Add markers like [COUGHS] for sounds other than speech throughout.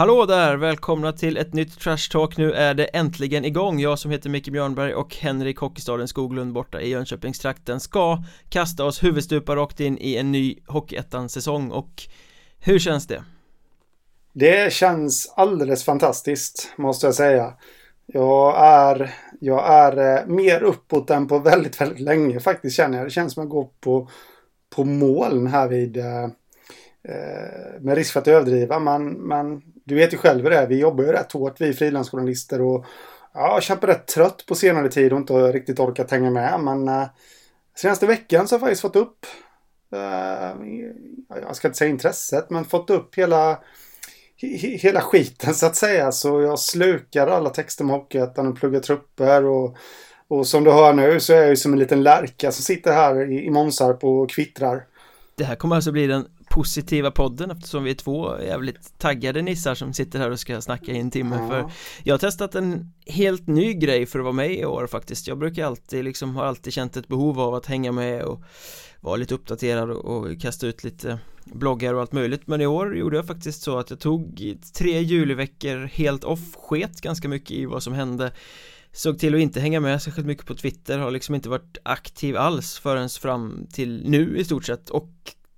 Hallå där! Välkomna till ett nytt Trash Talk. Nu är det äntligen igång. Jag som heter Micke Björnberg och Henrik Hockeystaden Skoglund borta i Jönköpingstrakten ska kasta oss huvudstupa rakt in i en ny Hockeyettan-säsong och hur känns det? Det känns alldeles fantastiskt måste jag säga. Jag är, jag är eh, mer uppåt än på väldigt, väldigt länge faktiskt känner jag. Det känns som att gå på, på moln här vid eh, eh, med risk för att överdriva. Men, men du vet ju själv hur det är. Vi jobbar ju rätt hårt vi frilansjournalister och ja, jag kämpar rätt trött på senare tid och inte riktigt orkat hänga med. Men eh, senaste veckan så har jag faktiskt fått upp eh, jag ska inte säga intresset, men fått upp hela hela skiten så att säga. Så jag slukar alla texter med Hockeyettan och pluggar trupper och, och som du hör nu så är jag ju som en liten lärka som sitter här i, i Månsarp och kvittrar. Det här kommer alltså bli den positiva podden eftersom vi är två jävligt taggade nissar som sitter här och ska snacka i en timme. Ja. för jag har testat en helt ny grej för att vara med i år faktiskt. Jag brukar alltid liksom har alltid känt ett behov av att hänga med och vara lite uppdaterad och kasta ut lite bloggar och allt möjligt. Men i år gjorde jag faktiskt så att jag tog tre juliveckor helt off sket ganska mycket i vad som hände. Såg till att inte hänga med särskilt mycket på Twitter har liksom inte varit aktiv alls förrän fram till nu i stort sett. Och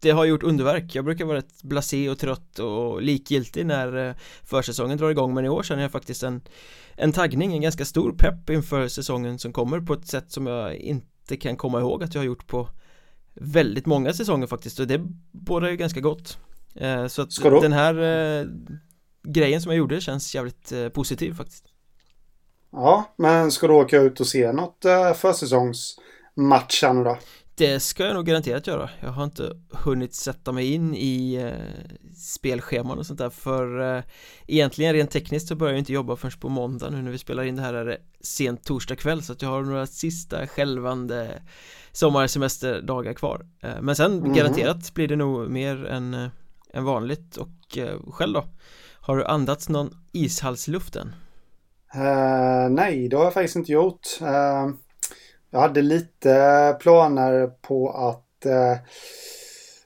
det har gjort underverk, jag brukar vara rätt blasé och trött och likgiltig när eh, försäsongen drar igång men i år känner jag faktiskt en en taggning, en ganska stor pepp inför säsongen som kommer på ett sätt som jag inte kan komma ihåg att jag har gjort på väldigt många säsonger faktiskt och det båda ju ganska gott. Eh, Så att den här eh, grejen som jag gjorde känns jävligt positiv faktiskt. Ja, men ska du åka ut och se något försäsongsmatch nu då? Det ska jag nog garanterat göra Jag har inte hunnit sätta mig in i eh, spelscheman och sånt där för eh, egentligen rent tekniskt så börjar jag inte jobba förrän på måndag nu när vi spelar in det här är det sent torsdag kväll så att jag har några sista skälvande sommarsemesterdagar kvar eh, men sen mm. garanterat blir det nog mer än, äh, än vanligt och äh, själv då? Har du andats någon ishalsluft än? Uh, nej, det har jag faktiskt inte gjort. Uh, jag hade lite eh, planer på att eh,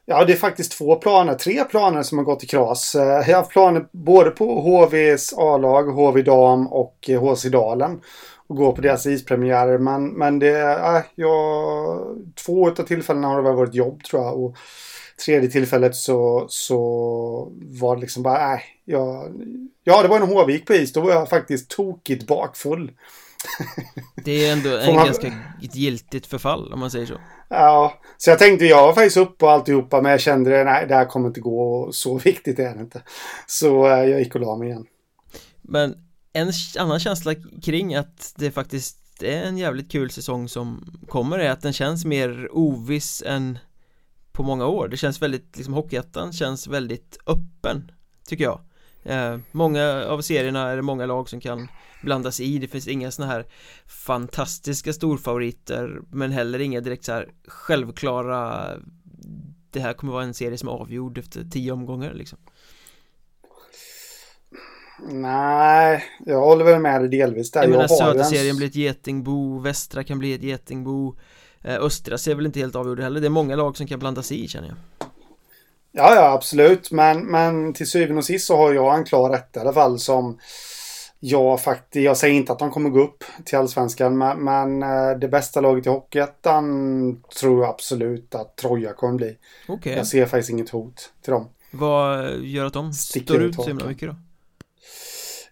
Ja, det är faktiskt två planer, tre planer som har gått i kras. Eh, jag har haft planer både på HVs A-lag, HV Dam och eh, HC Dalen och gå på deras ispremiärer. Men, men det, äh, jag, två av tillfällena har det varit jobb tror jag. Och tredje tillfället så, så var det liksom bara, äh, jag, ja det var en HV gick på is. Då var jag faktiskt tokigt bakfull. Det är ändå en man... ganska giltigt förfall om man säger så. Ja, så jag tänkte jag var faktiskt uppe och alltihopa men jag kände nej det här kommer inte gå så viktigt är det inte. Så äh, jag gick och la mig igen. Men en annan känsla kring att det faktiskt är en jävligt kul säsong som kommer är att den känns mer oviss än på många år det känns väldigt, liksom Hockeyettan känns väldigt öppen tycker jag eh, Många av serierna är det många lag som kan blandas i. Det finns inga sådana här fantastiska storfavoriter men heller inga direkt så här självklara det här kommer vara en serie som är avgjord efter tio omgångar liksom. Nej, jag håller väl med dig delvis där. Jag menar södra serien blir ett getingbo, västra kan bli ett getingbo. Eh, Östra ser väl inte helt avgjord heller, det är många lag som kan blandas i känner jag Ja, ja absolut, men, men till syvende och sist så har jag en klar rätt i alla fall som jag faktiskt, jag säger inte att de kommer gå upp till allsvenskan, men, men eh, det bästa laget i Hockeyettan tror jag absolut att Troja kommer bli. Okay. Jag ser faktiskt inget hot till dem. Vad gör att de Sticker står ut så himla mycket då?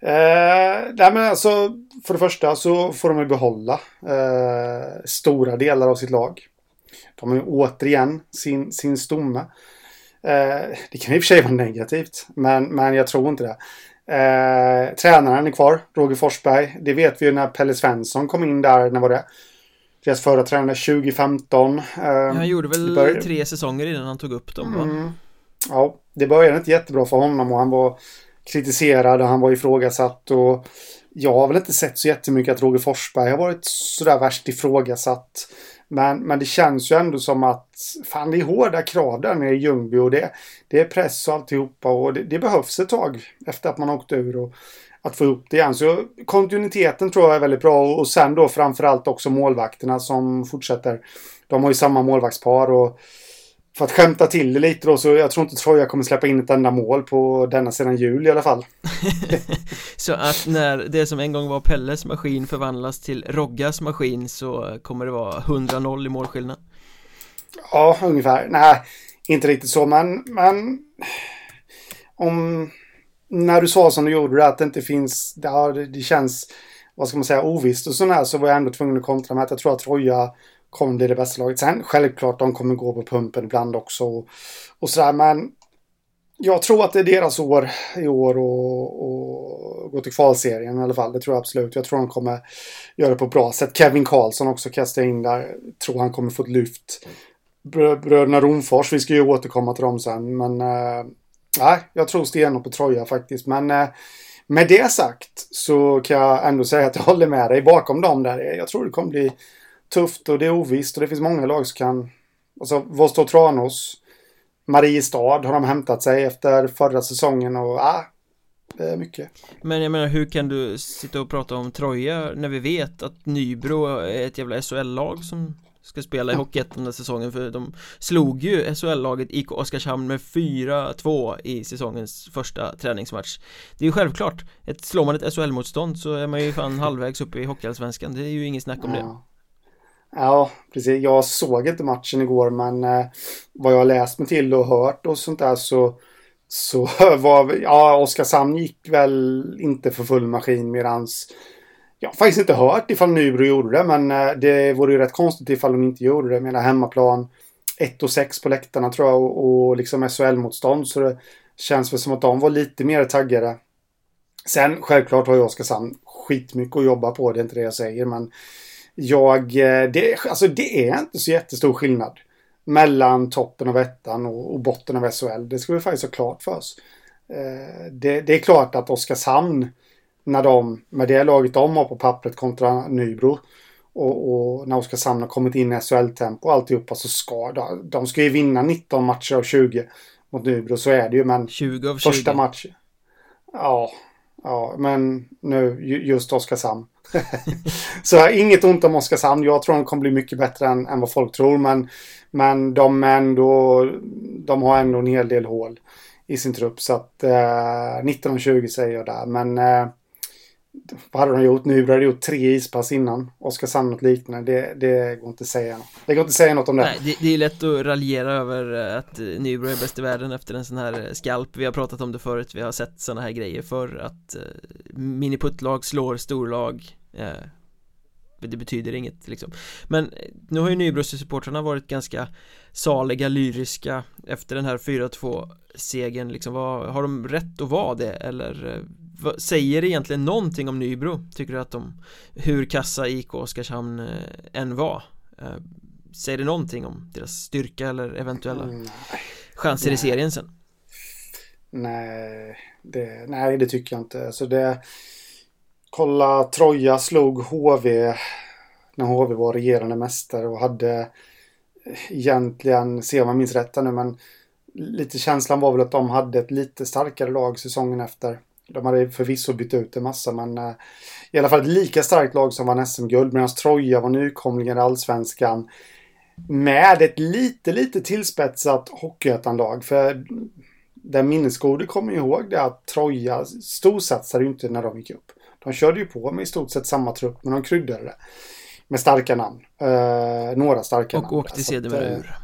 Eh, nej men alltså, för det första så får de ju behålla eh, stora delar av sitt lag. De har ju återigen sin, sin stomme. Eh, det kan i och för sig vara negativt, men, men jag tror inte det. Eh, tränaren är kvar, Roger Forsberg. Det vet vi ju när Pelle Svensson kom in där, när var det? Deras förra tränare 2015. Eh, han gjorde väl började... tre säsonger innan han tog upp dem va? Mm. Ja, det började inte jättebra för honom och han var kritiserad och han var ifrågasatt. Och jag har väl inte sett så jättemycket att Roger Forsberg har varit sådär värst ifrågasatt. Men, men det känns ju ändå som att fan det är hårda krav där nere i Ljungby och det, det är press och alltihopa och det, det behövs ett tag efter att man åkt ur och att få upp det igen. Så kontinuiteten tror jag är väldigt bra och sen då framförallt också målvakterna som fortsätter. De har ju samma målvaktspar och för att skämta till det lite då så jag tror inte Troja kommer släppa in ett enda mål på denna sedan jul i alla fall. [LAUGHS] så att när det som en gång var Pelles maskin förvandlas till Roggas maskin så kommer det vara 100-0 i målskillnad? Ja, ungefär. Nej, inte riktigt så men, men om när du sa som du gjorde det att det inte finns, det, det känns vad ska man säga, ovisst och sådär så var jag ändå tvungen att kontra med att jag tror att Troja kommer bli det bästa laget. Sen självklart de kommer gå på pumpen ibland också och, och sådär men jag tror att det är deras år i år och, gå till kvalserien i alla fall. Det tror jag absolut. Jag tror de kommer göra det på ett bra sätt. Kevin Karlsson också kastar in där. Tror han kommer få ett lyft. Bröderna Romfors, vi ska ju återkomma till dem sen. Men äh, jag tror stenhårt på Troja faktiskt. Men äh, med det sagt så kan jag ändå säga att jag håller med dig bakom dem där. Jag tror det kommer bli tufft och det är ovisst och det finns många lag som kan... Alltså Vostok Tranås, Mariestad har de hämtat sig efter förra säsongen och ah, det är mycket. Men jag menar hur kan du sitta och prata om Troja när vi vet att Nybro är ett jävla SHL-lag som ska spela i Hockeyettan den här säsongen? För de slog ju SHL-laget IK Oskarshamn med 4-2 i säsongens första träningsmatch. Det är ju självklart, ett, slår man ett SHL-motstånd så är man ju fan [LAUGHS] halvvägs upp i Hockeyallsvenskan, det är ju inget snack om det Ja, precis. Jag såg inte matchen igår men eh, vad jag har läst mig till och hört och sånt där så så [LAUGHS] var, ja, Oskarshamn gick väl inte för full maskin medans jag har faktiskt inte hört ifall Nybro gjorde det, men eh, det vore ju rätt konstigt ifall de inte gjorde det. Jag menar hemmaplan 1 och 6 på läktarna tror jag och, och liksom SHL-motstånd. Så det känns väl som att de var lite mer taggade. Sen självklart har ju Oskarshamn skitmycket att jobba på, det är inte det jag säger, men jag, eh, det, alltså det är inte så jättestor skillnad mellan toppen av ettan och, och botten av SHL. Det ska vi faktiskt ha klart för oss. Eh, det, det är klart att Oskarshamn när de, med det laget de har på pappret kontra Nybro och, och när Oskarshamn har kommit in i SHL-tempo och alltihopa så ska de, de ska ju vinna 19 matcher av 20 mot Nybro, så är det ju men 20 av 20 Första matchen Ja, ja men nu just Oskarshamn [LAUGHS] så inget ont om Oskarshamn. Jag tror de kommer bli mycket bättre än, än vad folk tror. Men, men de, ändå, de har ändå en hel del hål i sin trupp. Så att eh, 19 20 säger jag där. Men eh, vad hade de gjort? Nu De hade gjort tre ispass innan. Oskarshamn något liknande. Det, det går inte att säga något. Det går inte att säga något om det. Nej, det, det är lätt att raljera över eh, att eh, Nybro är bäst i världen efter en sån här eh, skalp. Vi har pratat om det förut. Vi har sett såna här grejer för att eh, miniputtlag slår storlag. Eh, det betyder inget liksom Men nu har ju Nybro-supportrarna varit ganska saliga, lyriska efter den här 4-2 segern liksom, vad, har de rätt att vara det eller säger det egentligen någonting om Nybro? Tycker du att de, hur kassa IK Oskarshamn eh, än var? Eh, säger det någonting om deras styrka eller eventuella mm, chanser nej. i serien sen? Nej det, nej, det tycker jag inte. Alltså det, kolla, Troja slog HV när HV var regerande mästare och hade egentligen, se om jag minns rätt nu, men lite känslan var väl att de hade ett lite starkare lag säsongen efter. De hade förvisso bytt ut en massa men uh, i alla fall ett lika starkt lag som vann SM-guld medan Troja var nykomlingen i Allsvenskan. Med ett lite, lite tillspetsat Hockeyettan-lag. För den minnesgode kommer ihåg det att Troja storsatsade ju inte när de gick upp. De körde ju på med i stort sett samma trupp men de kryddade det. Med starka namn. Uh, några starka och namn. Och åkte sedermera uh, ur.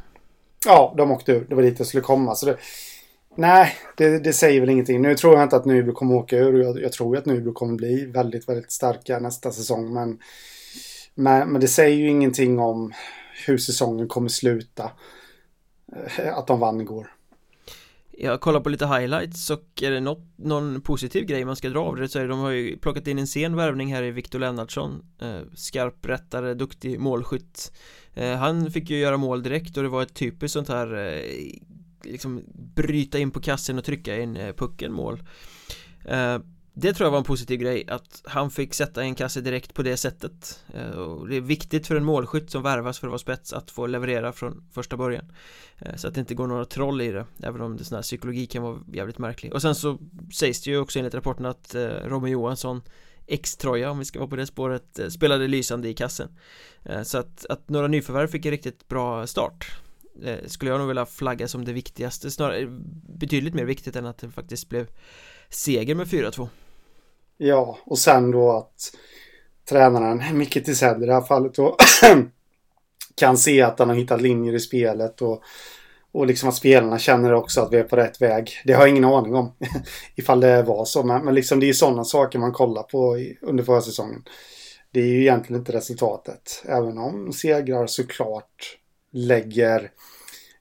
Ja, de åkte ur. Det var dit jag skulle komma. Så det, Nej, det, det, säger väl ingenting. Nu tror jag inte att Nybro kommer åka ur. Jag, jag tror att Nybro kommer bli väldigt, väldigt starka nästa säsong. Men, men, men, det säger ju ingenting om hur säsongen kommer sluta. Eh, att de vann igår. Jag kollar på lite highlights och är det något, någon positiv grej man ska dra av det så är det de har ju plockat in en sen värvning här i Viktor Lennartsson eh, Skarp rättare, duktig målskytt eh, Han fick ju göra mål direkt och det var ett typiskt sånt här liksom bryta in på kassen och trycka in eh, pucken mål. Eh, det tror jag var en positiv grej att han fick sätta en kasse direkt på det sättet. Eh, och det är viktigt för en målskytt som värvas för att vara spets att få leverera från första början. Så att det inte går några troll i det även om det sån här psykologi kan vara jävligt märklig. Och sen så sägs det ju också enligt rapporten att Robin Johansson X-troja om vi ska vara på det spåret spelade lysande i kassen. Så att, att några nyförvärv fick en riktigt bra start. Eh, skulle jag nog vilja flagga som det viktigaste snarare eh, betydligt mer viktigt än att det faktiskt blev seger med 4-2 Ja, och sen då att tränaren, Micke Tisell i det här fallet då [CLEARS THROAT] kan se att han har hittat linjer i spelet och, och liksom att spelarna känner också att vi är på rätt väg. Det har jag ingen aning om [LAUGHS] ifall det var så, men, men liksom det är sådana saker man kollar på i, under förra säsongen. Det är ju egentligen inte resultatet, även om segrar såklart lägger,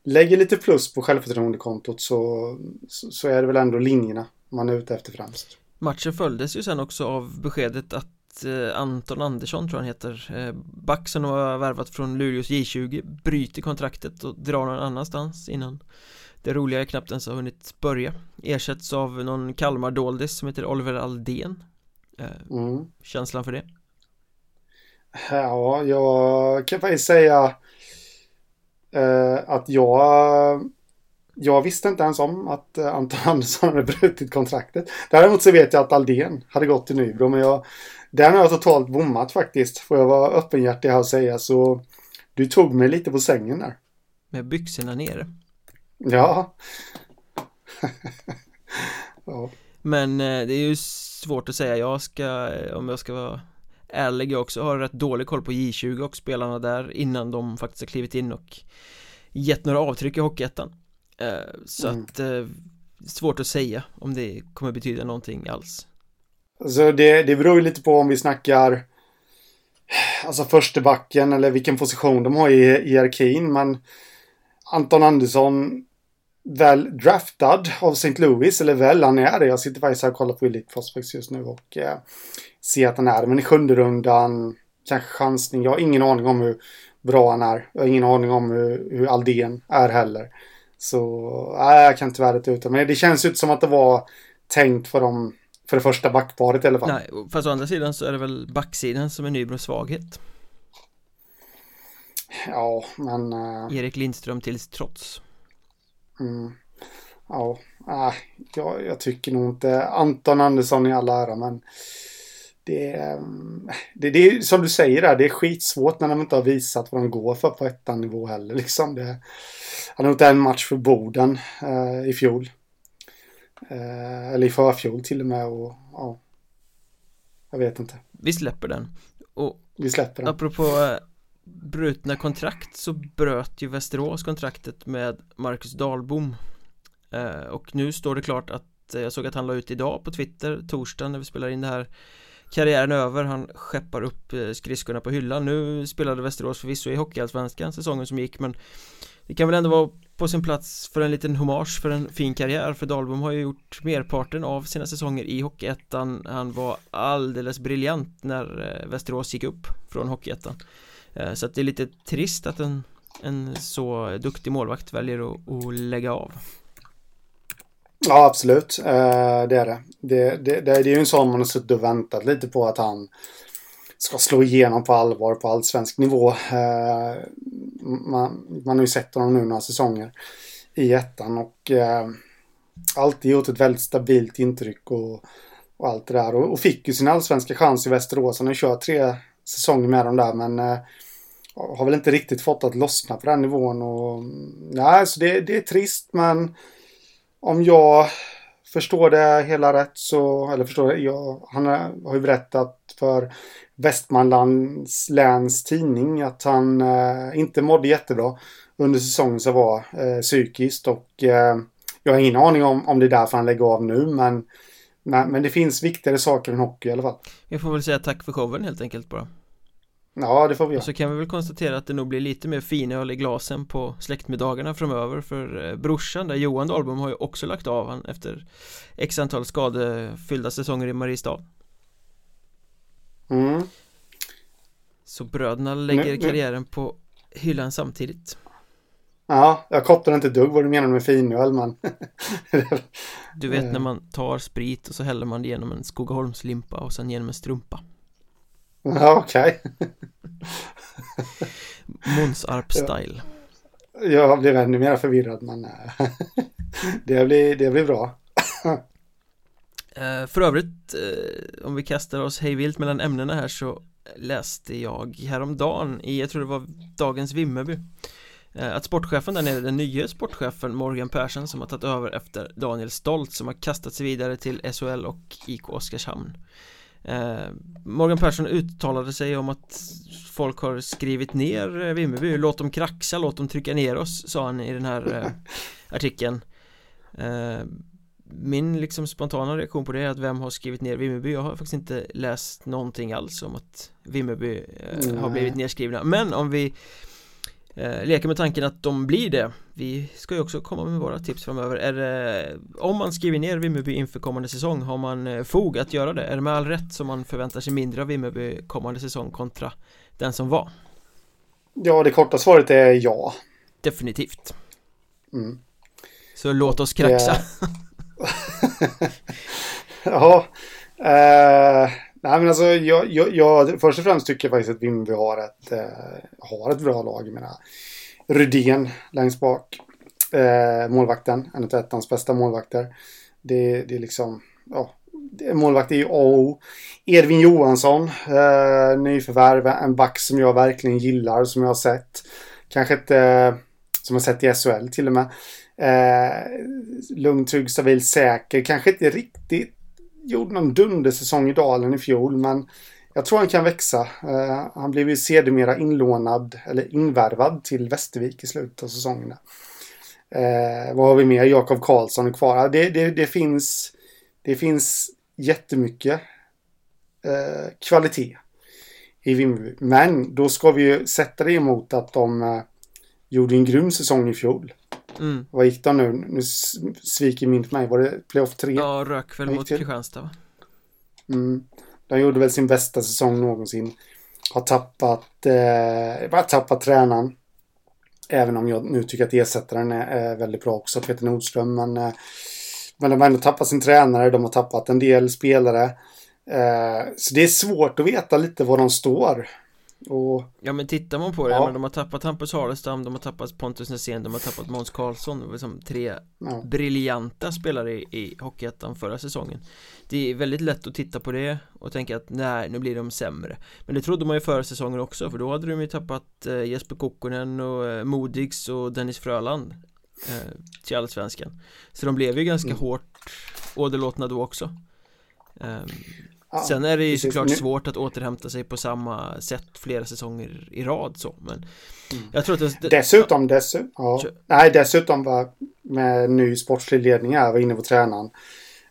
lägger lite plus på självförtroendekontot så, så, så är det väl ändå linjerna man är ute efter främst. Matchen följdes ju sen också av beskedet att Eh, Anton Andersson tror han heter eh, Back som har värvat från Luleås J20 Bryter kontraktet och drar någon annanstans innan Det roliga är knappt ens har hunnit börja Ersätts av någon Kalmar Doldis som heter Oliver Aldén eh, mm. Känslan för det? Ja, jag kan faktiskt säga att jag jag visste inte ens om att Anton [LAUGHS] Andersson hade brutit kontraktet. Däremot så vet jag att Aldén hade gått till Nybro, men jag den har jag totalt bommat faktiskt. Får jag vara öppenhjärtig här och säga. Så du tog mig lite på sängen där. Med byxorna nere. Ja. [LAUGHS] ja. Men eh, det är ju svårt att säga. Jag ska, om jag ska vara ärlig också, har rätt dålig koll på J20 och spelarna där innan de faktiskt har klivit in och gett några avtryck i Hockeyettan. Eh, så mm. att eh, svårt att säga om det kommer betyda någonting alls. Alltså det, det beror ju lite på om vi snackar alltså första backen eller vilken position de har i hierarkin. Men Anton Andersson väl draftad av St. Louis, eller väl, han är det. Jag sitter faktiskt här och kollar på Elite Prospects just nu och eh, ser att han är. Men i sjunde rundan, kanske chansning. Jag har ingen aning om hur bra han är. Jag har ingen aning om hur, hur Aldén är heller. Så, nej, jag kan tyvärr inte utan. Men det känns ju inte som att det var tänkt för dem för det första backparet i alla fall. Nej, fast å andra sidan så är det väl backsidan som är Nybros svaghet. Ja, men... Uh... Erik Lindström till trots. Mm. Ja, äh, jag, jag, tycker nog inte Anton Andersson i all ära, men det, det, det är som du säger där, det är skitsvårt när de inte har visat vad de går för på ettan nivå heller. Liksom det, han har gjort en match för Boden uh, i fjol. Eh, eller i förfjol till och med och ja. Jag vet inte. Vi släpper den. Och vi släpper den. Apropå eh, brutna kontrakt så bröt ju Västerås kontraktet med Marcus Dahlbom. Eh, och nu står det klart att eh, jag såg att han la ut idag på Twitter torsdagen när vi spelar in det här karriären över, han skeppar upp eh, skridskorna på hyllan. Nu spelade Västerås förvisso i Hockeyallsvenskan säsongen som gick men Det kan väl ändå vara på sin plats för en liten hommage för en fin karriär för Dahlbom har ju gjort merparten av sina säsonger i Hockeyettan. Han var alldeles briljant när eh, Västerås gick upp från Hockeyettan. Eh, så att det är lite trist att en, en så duktig målvakt väljer att, att lägga av. Ja, absolut. Eh, det är det. Det, det. det, är ju en sån man har suttit och väntat lite på att han ska slå igenom på allvar på allsvensk nivå. Eh, man, man har ju sett honom nu några säsonger i ettan och eh, alltid gjort ett väldigt stabilt intryck och, och allt det där. Och, och, fick ju sin allsvenska chans i Västerås. Han har kört tre säsonger med dem där men eh, har väl inte riktigt fått att lossna på den nivån. Och, nej, så det, det är trist men om jag förstår det hela rätt så, eller förstår det, jag, han har ju berättat för Västmanlands läns tidning att han eh, inte mådde jättebra under säsongen som var eh, psykiskt och eh, jag har ingen aning om, om det är därför han lägger av nu men, men, men det finns viktigare saker än hockey i alla fall. Jag får väl säga tack för showen helt enkelt bara. Ja, det får vi göra. Och så kan vi väl konstatera att det nog blir lite mer finöl i glasen på släktmiddagarna framöver för eh, brorsan där Johan Dahlbom har ju också lagt av han efter x antal skadefyllda säsonger i Mariestad. Mm. Så bröderna lägger nu, nu. karriären på hyllan samtidigt. Ja, jag kopplar inte dugg vad du menar med finöl men Du vet [LAUGHS] när man tar sprit och så häller man det genom en Skogaholmslimpa och sen genom en strumpa Ja, okej. Okay. [LAUGHS] Månsarp-style. Jag blir ännu mer förvirrad men eh, [LAUGHS] det, blir, det blir bra. Eh, för övrigt, eh, om vi kastar oss hejvilt mellan ämnena här så läste jag häromdagen i, jag tror det var Dagens Vimmerby Att sportchefen där nere, den nya sportchefen Morgan Persson som har tagit över efter Daniel Stolt som har kastat sig vidare till SHL och IK Oskarshamn Morgan Persson uttalade sig om att folk har skrivit ner Vimmerby, låt dem kraxa, låt dem trycka ner oss, sa han i den här [LAUGHS] artikeln. Min liksom spontana reaktion på det är att vem har skrivit ner Vimmerby? Jag har faktiskt inte läst någonting alls om att Vimmerby eh, har blivit nedskrivna. Men om vi eh, leker med tanken att de blir det Vi ska ju också komma med våra tips framöver är det, Om man skriver ner Vimmerby inför kommande säsong Har man eh, fog att göra det? Är det med all rätt som man förväntar sig mindre av Vimmerby kommande säsong kontra den som var? Ja, det korta svaret är ja Definitivt mm. Så låt oss kraxa [LAUGHS] ja. Eh, nej men alltså jag, jag, jag, först och främst tycker jag faktiskt att Vimmerby har ett, eh, har ett bra lag. Jag menar, Rydén längst bak. Eh, målvakten, en av ettans bästa målvakter. Det, det är liksom, ja, målvakt är ju A och O. Edvin Johansson, eh, nyförvärv, en back som jag verkligen gillar, som jag har sett. Kanske inte, eh, som jag har sett i SHL till och med. Eh, lugn, trygg, stabil, säker. Kanske inte riktigt gjorde någon dundersäsong i Dalen i fjol, men jag tror han kan växa. Eh, han blev ju sedermera inlånad, eller invärvad till Västervik i slutet av säsongen. Eh, vad har vi mer? Jakob Karlsson är kvar. Det, det, det, finns, det finns jättemycket eh, kvalitet i Vimmerby. Men då ska vi ju sätta det emot att de eh, gjorde en grym säsong i fjol. Mm. Vad gick de nu? Nu sviker minnet mig. Var det playoff 3? Ja, rök väl mot Kristianstad va? Mm. De gjorde väl sin bästa säsong någonsin. Har tappat, eh, bara tappat tränaren. Även om jag nu tycker att ersättaren är, är väldigt bra också, Peter Nordström. Men, eh, men de har ändå tappat sin tränare, de har tappat en del spelare. Eh, så det är svårt att veta lite var de står. Och, ja men tittar man på det, ja. men de har tappat Hampus Harlestam, de har tappat Pontus Nässén, de har tappat Måns Karlsson liksom Tre ja. briljanta spelare i, i Hockeyettan förra säsongen Det är väldigt lätt att titta på det och tänka att nej, nu blir de sämre Men det trodde man ju förra säsongen också, för då hade de ju tappat eh, Jesper Kokkonen och eh, Modigs och Dennis Fröland eh, Till allsvenskan Så de blev ju ganska mm. hårt åderlåtna då också um, Ja, Sen är det ju såklart nu... svårt att återhämta sig på samma sätt flera säsonger i rad så men mm. Jag tror att det, Dessutom, ja. dessutom ja. Nej, dessutom var med ny sportslig ledning här, var inne på tränaren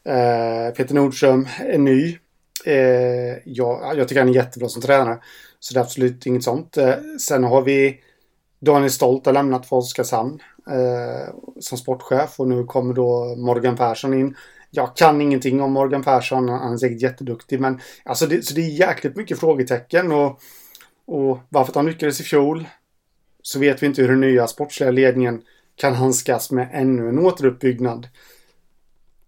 eh, Peter Nordström är ny eh, ja, Jag tycker han är jättebra som tränare Så det är absolut inget sånt eh, Sen har vi Daniel Stolt har lämnat för Oskarshamn eh, Som sportchef och nu kommer då Morgan Persson in jag kan ingenting om Morgan Persson, han är säkert jätteduktig, men alltså det, så det är jäkligt mycket frågetecken och, och varför han lyckades i fjol så vet vi inte hur den nya sportsliga ledningen kan handskas med ännu en återuppbyggnad.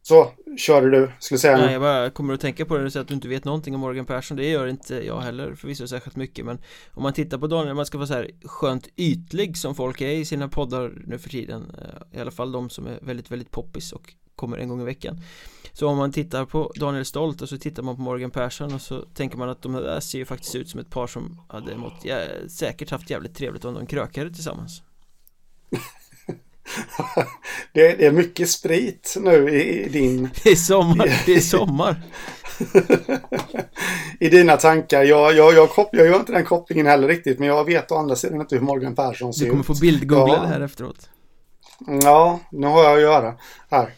Så, körde du, skulle säga Nej, jag bara kommer att tänka på det, du säger att du inte vet någonting om Morgan Persson Det gör inte jag heller förvisso särskilt mycket Men om man tittar på Daniel, man ska vara så här skönt ytlig som folk är i sina poddar nu för tiden eh, I alla fall de som är väldigt, väldigt poppis och kommer en gång i veckan. Så om man tittar på Daniel Stolt och så tittar man på Morgan Persson och så tänker man att de där ser ju faktiskt ut som ett par som hade mått, ja, säkert haft jävligt trevligt om de krökade tillsammans. [LAUGHS] Det, är mycket sprit nu i, din... [LAUGHS] Det är sommar, det är sommar. [LAUGHS] I dina tankar, jag, jag, jag, kopp, jag gör inte den kopplingen heller riktigt men jag vet å andra sidan inte hur Morgan Persson ser ut Du kommer ut. få bildgoogla ja. det här efteråt. Ja, nu har jag att göra. Här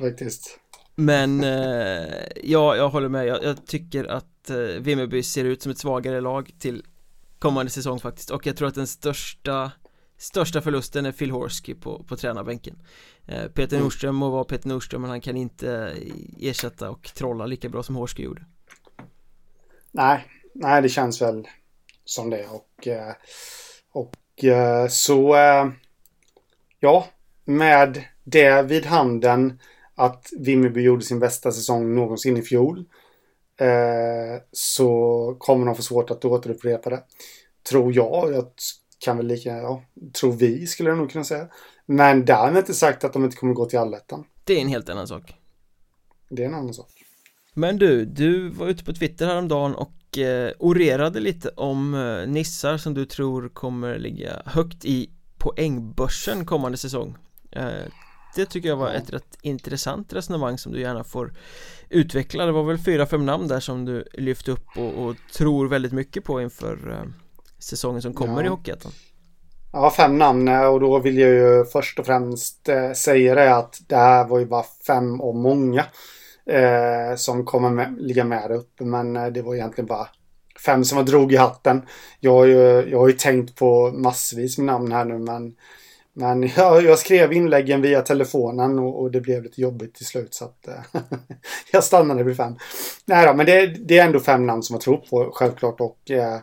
faktiskt. Men eh, ja, jag håller med. Jag, jag tycker att eh, Vimmerby ser ut som ett svagare lag till kommande säsong faktiskt och jag tror att den största Största förlusten är Phil Horsky på, på tränarbänken eh, Peter mm. Nordström må vara Peter Nordström men han kan inte ersätta och trolla lika bra som Horsky gjorde Nej, nej det känns väl som det och eh, och eh, så eh, ja med det vid handen att Vimmerby gjorde sin bästa säsong någonsin i fjol. Eh, så kommer de få svårt att återupprepa det. Tror jag. Jag kan väl lika, ja, tror vi skulle jag nog kunna säga. Men därmed inte sagt att de inte kommer gå till allettan. Det är en helt annan sak. Det är en annan sak. Men du, du var ute på Twitter häromdagen och eh, orerade lite om eh, nissar som du tror kommer ligga högt i poängbörsen kommande säsong eh, Det tycker jag var ett rätt intressant resonemang som du gärna får utveckla Det var väl fyra, fem namn där som du lyfte upp och, och tror väldigt mycket på inför eh, säsongen som kommer ja. i Hockeyettan Ja, fem namn och då vill jag ju först och främst eh, säga det att det här var ju bara fem av många eh, som kommer med, ligga med uppe. Men eh, det var egentligen bara fem som jag drog i hatten. Jag har ju, jag har ju tänkt på massvis med namn här nu men men [LAUGHS] jag, jag skrev inläggen via telefonen och, och, det blev lite jobbigt till slut så att eh, [LAUGHS] jag stannade vid fem. Nej då, men det, det, är ändå fem namn som jag tror på självklart och eh,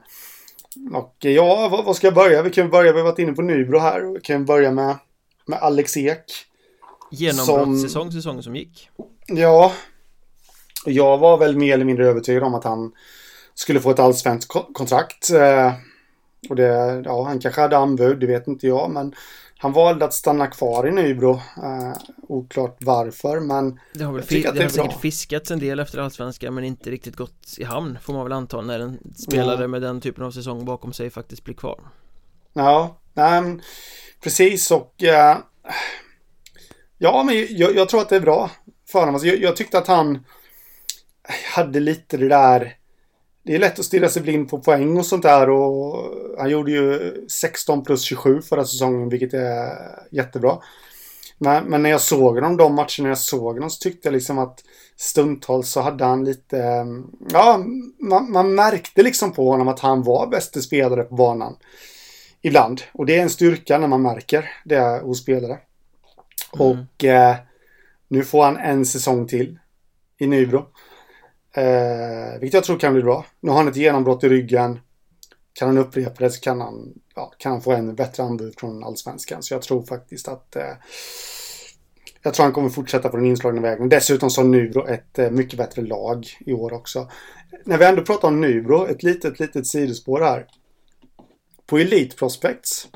och ja, vad, vad, ska jag börja? Vi kan börja, vi har varit inne på Nybro här. Vi kan börja med, med Alex Ek. Genombrottssäsong, säsongen som gick. Ja. Jag var väl mer eller mindre övertygad om att han skulle få ett allsvenskt kontrakt. Eh, och det, ja, han kanske hade anbud, det vet inte jag, men han valde att stanna kvar i Nybro. Uh, oklart varför, men Det har väl fi- det, det har säkert fiskats en del efter allsvenskan, men inte riktigt gått i hamn, får man väl anta, när en spelare ja. med den typen av säsong bakom sig faktiskt blir kvar. Ja, nej, precis och uh, Ja, men jag, jag, tror att det är bra för honom. Alltså, jag, jag tyckte att han hade lite det där det är lätt att stirra sig blind på poäng och sånt där och han gjorde ju 16 plus 27 förra säsongen vilket är jättebra. Men, men när jag såg honom, de matcherna jag såg honom så tyckte jag liksom att stundtals så hade han lite, ja, man, man märkte liksom på honom att han var bästa spelare på banan. Ibland. Och det är en styrka när man märker det hos spelare. Mm. Och eh, nu får han en säsong till i Nybro. Eh, vilket jag tror kan bli bra. Nu har han ett genombrott i ryggen. Kan han upprepa det så kan han, ja, kan han få en bättre anbud från allsvenskan. Så jag tror faktiskt att eh, jag tror han kommer fortsätta på den inslagna vägen. Dessutom så har Nybro ett eh, mycket bättre lag i år också. När vi ändå pratar om Nybro, ett litet, litet sidospår här. På Elite Prospects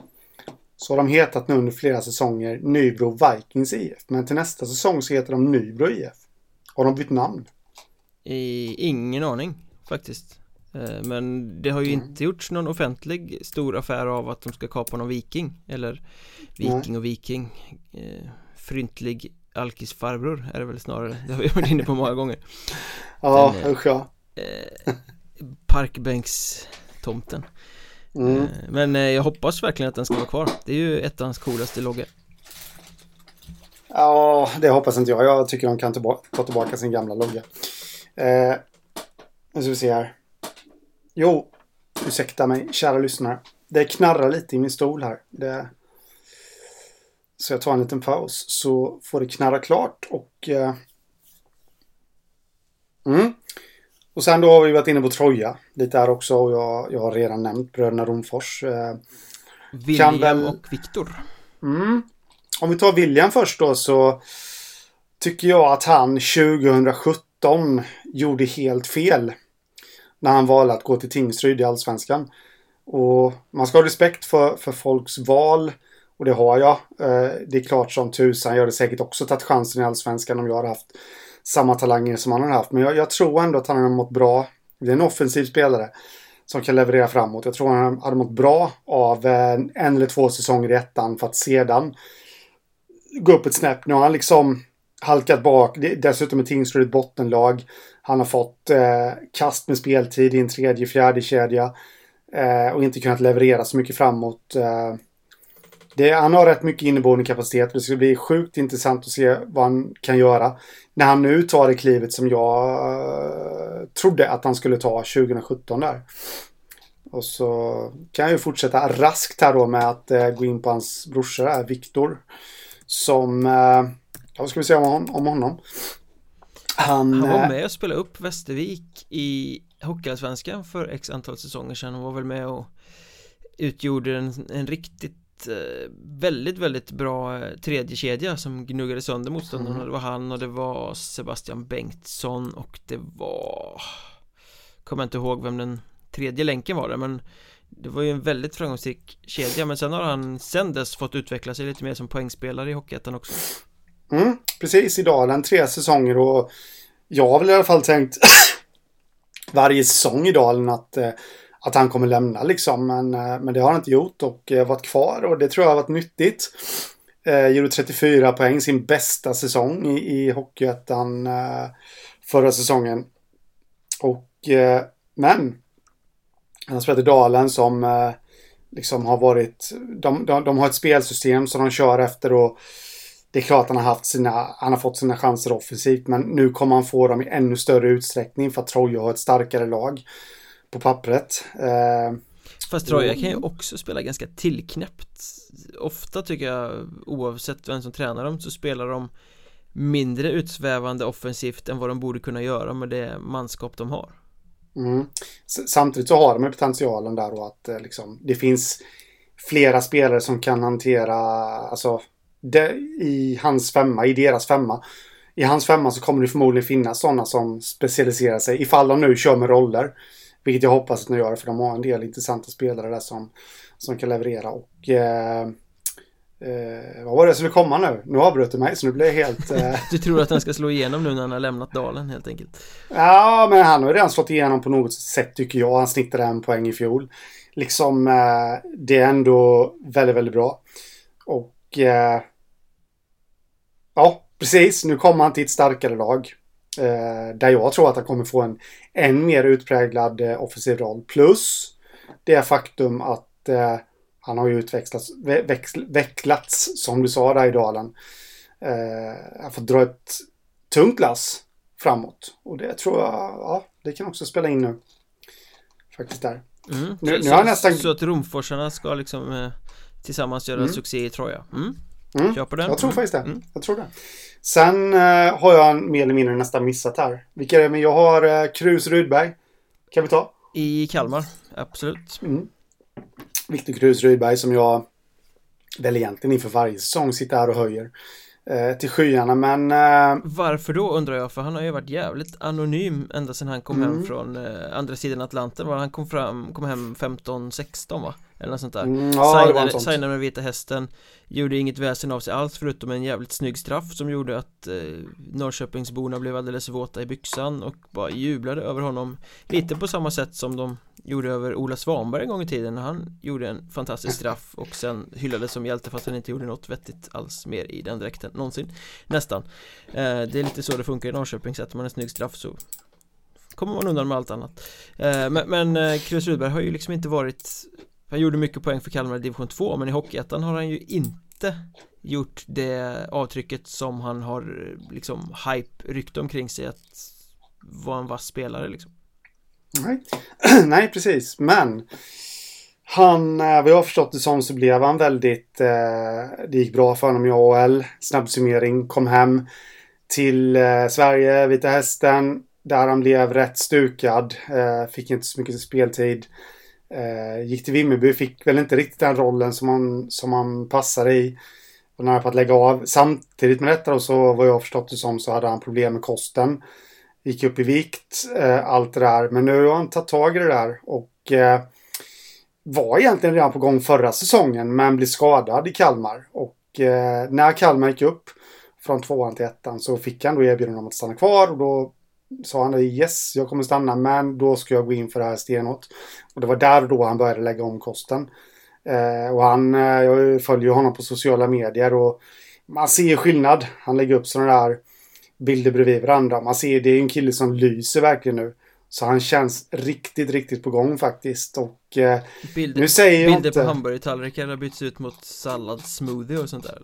så har de hetat nu under flera säsonger Nybro Vikings IF. Men till nästa säsong så heter de Nybro IF. Har de bytt namn? Ingen aning faktiskt eh, Men det har ju mm. inte gjorts någon offentlig stor affär av att de ska kapa någon viking Eller viking och viking eh, Fryntlig alkisfarbror är det väl snarare Det har vi varit inne på många gånger Ja, Men, usch ja eh, Parkbänkstomten mm. Men jag hoppas verkligen att den ska vara kvar Det är ju ettans coolaste logga Ja, det hoppas inte jag. Jag tycker de kan ta tillbaka sin gamla logga. Eh, nu ska vi se här. Jo, ursäkta mig, kära lyssnare. Det knarrar lite i min stol här. Det... Så jag tar en liten paus så får det knarra klart och... Eh... Mm. Och sen då har vi varit inne på Troja lite här också och jag, jag har redan nämnt bröderna Romfors. Eh... William väl... och Viktor. Mm. Om vi tar William först då så tycker jag att han 2017 2019 gjorde helt fel. När han valde att gå till Tingsryd i Allsvenskan. Och man ska ha respekt för, för folks val. Och det har jag. Eh, det är klart som tusan. Jag hade säkert också tagit chansen i Allsvenskan om jag hade haft samma talanger som han har haft. Men jag, jag tror ändå att han har mått bra. Det är en offensiv spelare som kan leverera framåt. Jag tror han hade mått bra av en, en eller två säsonger i ettan för att sedan gå upp ett snäpp. Nu har han liksom halkat bak. Dessutom är Tingsryd ett bottenlag. Han har fått eh, kast med speltid i en tredje, fjärde kedja eh, och inte kunnat leverera så mycket framåt. Eh, det, han har rätt mycket inneboende kapacitet. Det ska bli sjukt intressant att se vad han kan göra. När han nu tar det klivet som jag eh, trodde att han skulle ta 2017 där. Och så kan jag ju fortsätta raskt här då med att eh, gå in på hans brorsa där, Viktor. Som eh, vad ska vi säga om, om honom? Han, han var eh, med och spelade upp Västervik i Hockeyallsvenskan för x antal säsonger sedan och var väl med och utgjorde en, en riktigt eh, väldigt, väldigt bra eh, tredje kedja som gnuggade sönder motståndarna. Mm. Det var han och det var Sebastian Bengtsson och det var kommer inte ihåg vem den tredje länken var där men det var ju en väldigt framgångsrik kedja men sen har han sen dess fått utveckla sig lite mer som poängspelare i Hockeyettan också Mm, precis, idag den tre säsonger och jag har väl i alla fall tänkt [COUGHS] varje säsong i Dalen att, eh, att han kommer lämna liksom. Men, eh, men det har han inte gjort och eh, varit kvar och det tror jag har varit nyttigt. Eh, gjorde 34 poäng, sin bästa säsong i, i Hockeyettan eh, förra säsongen. Och, eh, men han spelat i Dalen som eh, liksom har varit, de, de, de, har ett spelsystem som de kör efter och det är klart han har haft sina, han har fått sina chanser offensivt men nu kommer han få dem i ännu större utsträckning för att Troja har ett starkare lag på pappret. Eh, Fast Troja kan ju också spela ganska tillknäppt Ofta tycker jag oavsett vem som tränar dem så spelar de mindre utsvävande offensivt än vad de borde kunna göra med det manskap de har. Mm. Samtidigt så har de potentialen där och att eh, liksom, det finns flera spelare som kan hantera, alltså det, i hans femma, i deras femma. I hans femma så kommer det förmodligen finnas sådana som specialiserar sig ifall de nu kör med roller. Vilket jag hoppas att de gör för de har en del intressanta spelare där som, som kan leverera. Och eh, eh, vad var det som skulle komma nu? Nu avbröt du mig så nu blir jag helt... Eh... [LAUGHS] du tror att han ska slå igenom nu när han har lämnat dalen helt enkelt? Ja, men han har ju redan slått igenom på något sätt tycker jag. Han snittade en poäng i fjol. Liksom, eh, det är ändå väldigt, väldigt bra. Och... Eh, ja, precis. Nu kommer han till ett starkare lag. Eh, där jag tror att han kommer få en än mer utpräglad eh, offensiv roll. Plus det faktum att eh, han har ju växl, vecklats, som du sa där i dalen. Eh, han får dra ett tungt lass framåt. Och det tror jag, ja, det kan också spela in nu. Faktiskt där. Mm. Nu, så, nu har nästan... så att Romforsarna ska liksom tillsammans göra mm. succé i Troja. Mm. Mm. På den. Jag tror faktiskt det. Mm. Jag tror det. Sen eh, har jag mer eller mindre nästan missat här. Vilka är det? Men jag har eh, Krus Rydberg. Kan vi ta? I Kalmar, absolut. Mm. Viktor Krus Rydberg som jag väl egentligen inför varje säsong sitter här och höjer eh, till skyarna men eh, Varför då undrar jag för han har ju varit jävligt anonym ända sedan han kom mm. hem från eh, andra sidan Atlanten var han kom fram, kom hem 15-16 va? Eller något sånt där. Mm, ja, signade, signade med Vita Hästen. Gjorde inget väsen av sig alls förutom en jävligt snygg straff som gjorde att eh, Norrköpingsborna blev alldeles våta i byxan och bara jublade över honom. Lite på samma sätt som de gjorde över Ola Svanberg en gång i tiden. När han gjorde en fantastisk straff och sen hyllades som hjälte fast han inte gjorde något vettigt alls mer i den dräkten någonsin. Nästan. Eh, Det är lite så det funkar i Norrköping, sätter man en snygg straff så kommer man undan med allt annat. Eh, Men, men eh, Chris Rudberg har ju liksom inte varit han gjorde mycket poäng för Kalmar i division 2 men i Hockeyettan har han ju inte gjort det avtrycket som han har liksom hype rykte omkring sig att vara en vass spelare liksom. Nej, [CLEARS THROAT] Nej precis, men han, eh, vad jag har förstått det som så blev han väldigt, eh, det gick bra för honom i AHL, snabb summering, kom hem till eh, Sverige, Vita Hästen, där han blev rätt stukad, eh, fick inte så mycket speltid. Eh, gick till Vimmerby, fick väl inte riktigt den rollen som han, som han passade i. Var nära på att lägga av. Samtidigt med detta då så vad jag förstått det som så hade han problem med kosten. Gick upp i vikt, eh, allt det där. Men nu har han tagit tag i det där och eh, var egentligen redan på gång förra säsongen men blev skadad i Kalmar. Och eh, när Kalmar gick upp från tvåan till ettan så fick han då erbjudande om att stanna kvar och då sa han yes, jag kommer stanna men då ska jag gå in för det här stenhårt. Och det var där då han började lägga om kosten. Eh, och han, eh, jag följer honom på sociala medier och man ser skillnad. Han lägger upp sådana där bilder bredvid varandra. Man ser det är en kille som lyser verkligen nu. Så han känns riktigt, riktigt på gång faktiskt och eh, bilder, nu säger jag Bilder inte... på hamburgertallrikar har bytts ut mot sallad, smoothie och sånt där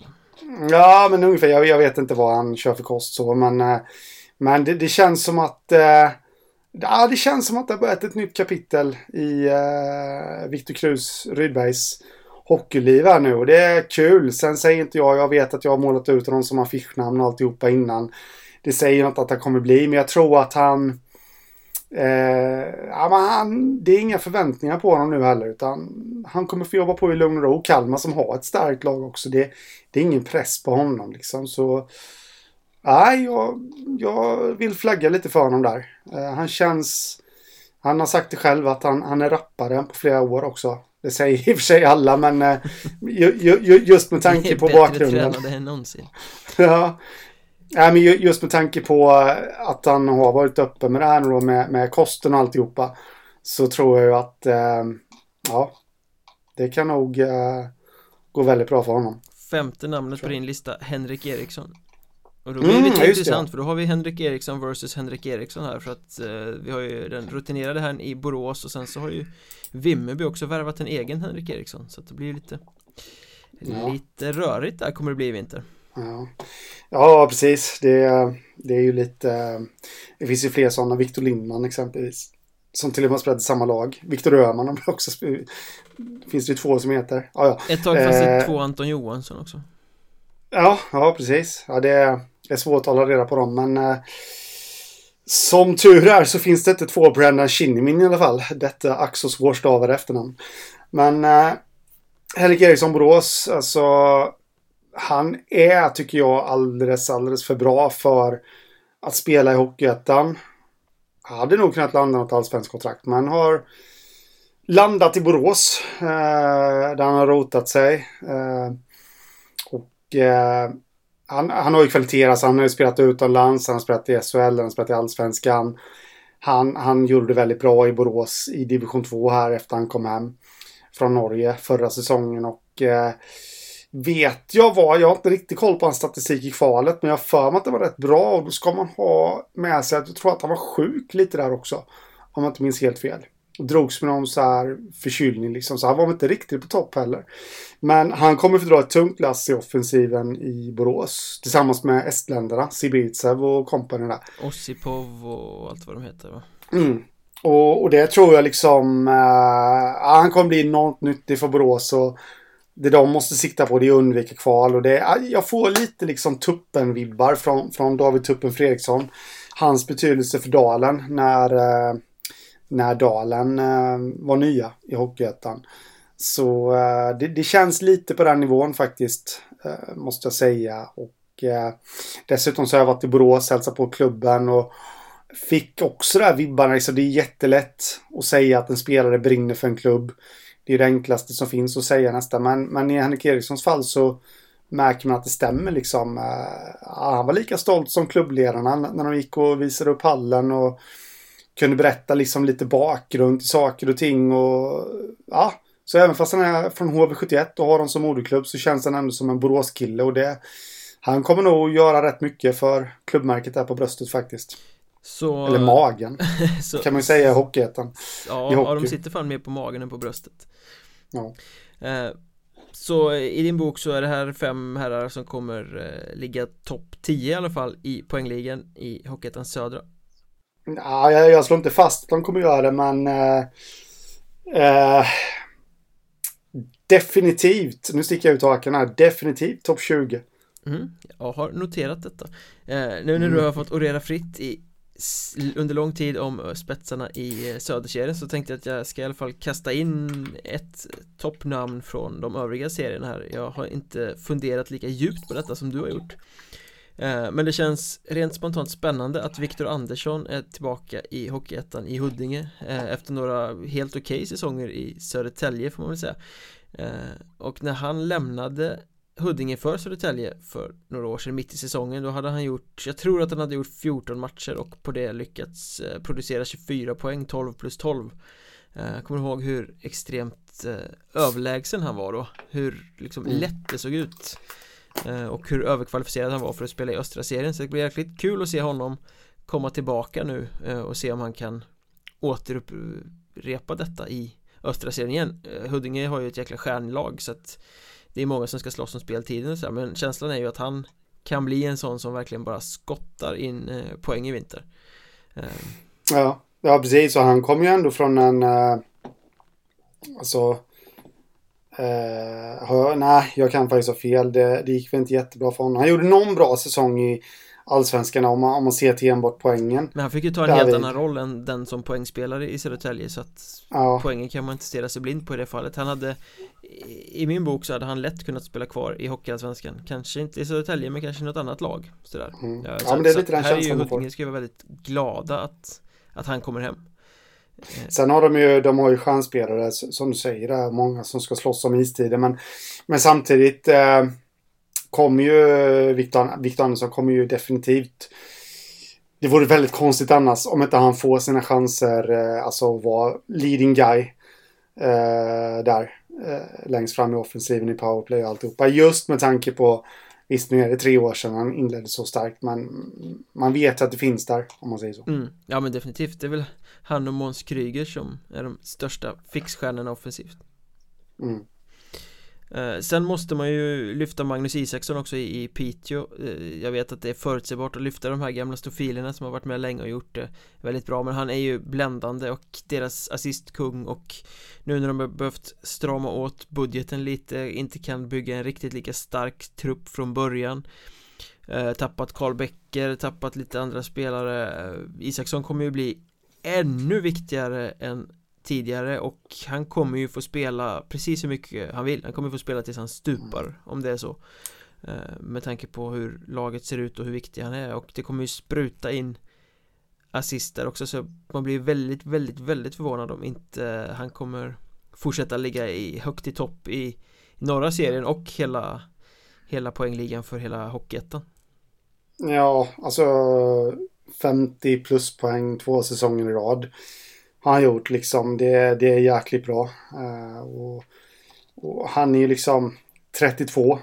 Ja, men ungefär. Jag, jag, vet inte vad han kör för kost så, men eh, men det, det känns som att eh, Ja, det känns som att det har börjat ett nytt kapitel i eh, Viktor Krus Rydbergs hockeyliv här nu och det är kul. Sen säger inte jag, jag vet att jag har målat ut honom som affischnamn och alltihopa innan. Det säger något att han kommer bli, men jag tror att han... Eh, ja, men han det är inga förväntningar på honom nu heller, utan han kommer få jobba på i lugn och ro. Kalmar som har ett starkt lag också, det, det är ingen press på honom liksom. Så Nej, jag, jag vill flagga lite för honom där. Uh, han känns... Han har sagt det själv att han, han är rappare på flera år också. Det säger i och för sig alla, men ju, ju, just med tanke på bakgrunden. Det är bättre än någonsin. [LAUGHS] ja. Nej, men just med tanke på att han har varit uppe med det här då med, med kosten och alltihopa. så tror jag ju att eh, ja, det kan nog eh, gå väldigt bra för honom. Femte namnet på din lista, Henrik Eriksson. Och då blir det mm, lite intressant för då har vi Henrik Eriksson versus Henrik Eriksson här för att eh, vi har ju den rutinerade här i Borås och sen så har ju Vimmerby också värvat en egen Henrik Eriksson så att det blir lite ja. lite rörigt där kommer det bli i vinter. Ja, ja precis. Det, det är ju lite Det finns ju fler sådana, Victor Lindman exempelvis som till och med har spelat i samma lag. Viktor Öhman har också Finns det ju två som heter. Ja, ja. Ett tag fanns det eh, två Anton Johansson också. Ja, ja precis. Ja, det det är svårt att hålla reda på dem, men eh, som tur är så finns det inte två Brendan Shinnimin i alla fall. Detta ack så svårstavade efternamn. Men eh, Henrik Eriksson Borås, alltså han är, tycker jag, alldeles, alldeles för bra för att spela i Hockeyettan hade nog kunnat landa något allsvenskt kontrakt, men har landat i Borås. Eh, där han har rotat sig. Eh, och eh, han, han har ju kvaliteter, alltså han har ju spelat utomlands, han har spelat i SHL, han har spelat i Allsvenskan. Han, han gjorde det väldigt bra i Borås i division 2 här efter han kom hem från Norge förra säsongen och eh, vet jag vad, jag har inte riktigt koll på hans statistik i kvalet, men jag har för mig att det var rätt bra och då ska man ha med sig att jag tror att han var sjuk lite där också. Om jag inte minns helt fel. Och drogs med någon så här förkylning liksom, så han var inte riktigt på topp heller. Men han kommer få dra ett tungt lass i offensiven i Borås. Tillsammans med estländerna, Sibitsev och kompani där. Ossipov och allt vad de heter va? Mm. Och, och det tror jag liksom, uh, han kommer bli enormt nyttig för Borås och det de måste sikta på det är att undvika kval och det jag får lite liksom tuppen-vibbar från, från David Tuppen Fredriksson. Hans betydelse för Dalen när, eh, när Dalen eh, var nya i Hockeyettan. Så eh, det, det, känns lite på den nivån faktiskt, eh, måste jag säga. Och eh, dessutom så har jag varit i Borås, hälsat på klubben och fick också det här vibbarna. Så det är jättelätt att säga att en spelare brinner för en klubb det är det enklaste som finns att säga nästan. Men, men i Henrik Erikssons fall så märker man att det stämmer liksom. Eh, han var lika stolt som klubbledarna när de gick och visade upp hallen och kunde berätta liksom lite bakgrund till saker och ting och ja. Så även fast han är från HV71 och har dem som moderklubb så känns han ändå som en Boråskille och det han kommer nog göra rätt mycket för klubbmärket där på bröstet faktiskt. Så, Eller magen. [LAUGHS] så, kan man ju säga i Hockeyettan. Ja, I hockey. ja, de sitter fan mer på magen än på bröstet. Ja. Eh, så i din bok så är det här fem herrar som kommer eh, ligga topp 10 i alla fall i poängligan i Hockeyettans södra. Ja, jag, jag slår inte fast att de kommer göra det, men eh, eh, definitivt, nu sticker jag ut hakan här, definitivt topp 20. Mm, jag har noterat detta. Eh, nu när mm. du har fått orera fritt i under lång tid om spetsarna i eh, Söderserien så tänkte jag att jag ska i alla fall kasta in ett toppnamn från de övriga serierna här Jag har inte funderat lika djupt på detta som du har gjort eh, Men det känns rent spontant spännande att Viktor Andersson är tillbaka i Hockeyettan i Huddinge eh, Efter några helt okej okay säsonger i Södertälje får man väl säga. Och när han lämnade Huddinge för Södertälje för några år sedan mitt i säsongen Då hade han gjort, jag tror att han hade gjort 14 matcher och på det lyckats eh, producera 24 poäng, 12 plus 12 Jag eh, kommer ihåg hur extremt eh, överlägsen han var då? Hur liksom mm. lätt det såg ut Eh, och hur överkvalificerad han var för att spela i östra serien. Så det blir jäkligt kul att se honom komma tillbaka nu eh, och se om han kan återupprepa detta i östra serien igen. Eh, Huddinge har ju ett jäkla stjärnlag så att det är många som ska slåss om speltiden och så här, men känslan är ju att han kan bli en sån som verkligen bara skottar in poäng i vinter. Ja, ja precis. Och han kom ju ändå från en alltså eh, nej, jag kan faktiskt ha fel. Det, det gick väl inte jättebra för honom. Han gjorde någon bra säsong i allsvenskan om man, om man ser till enbart poängen. Men han fick ju ta en Där helt vi... annan roll än den som poängspelare i Södertälje så att ja. poängen kan man inte stirra sig blind på i det fallet. Han hade i min bok så hade han lätt kunnat spela kvar i Hockeyallsvenskan Kanske inte i Södertälje men kanske i något annat lag sådär. Mm. Ja, så, men det är lite den känslan man får Här är ju ska vara väldigt glada att, att han kommer hem. Sen har de ju, de har ju chansspelare som du säger, det är många som ska slåss om istiden men, men samtidigt eh, kommer ju Victor, Victor Andersson kommer ju definitivt det vore väldigt konstigt annars om inte han får sina chanser, eh, alltså att vara leading guy eh, där. Eh, längst fram i offensiven i powerplay och alltihopa. Just med tanke på, visst nu är det tre år sedan han inledde så starkt, men man vet att det finns där, om man säger så. Mm. Ja men definitivt, det är väl han och Måns Kryger som är de största fixstjärnorna offensivt. Mm. Eh, sen måste man ju lyfta Magnus Isaksson också i, i Piteå eh, Jag vet att det är förutsägbart att lyfta de här gamla stofilerna som har varit med länge och gjort det väldigt bra Men han är ju bländande och deras assistkung och nu när de har behövt strama åt budgeten lite inte kan bygga en riktigt lika stark trupp från början eh, Tappat Karl Becker, tappat lite andra spelare Isaksson kommer ju bli ännu viktigare än tidigare och han kommer ju få spela precis hur mycket han vill. Han kommer få spela tills han stupar om det är så. Eh, Med tanke på hur laget ser ut och hur viktig han är och det kommer ju spruta in assister också så man blir väldigt, väldigt, väldigt förvånad om inte han kommer fortsätta ligga i högt i topp i norra serien och hela hela poängligan för hela Hockeyettan. Ja, alltså 50 plus poäng två säsonger i rad har han gjort liksom. Det, det är jäkligt bra. Uh, och, och, han är ju liksom 32.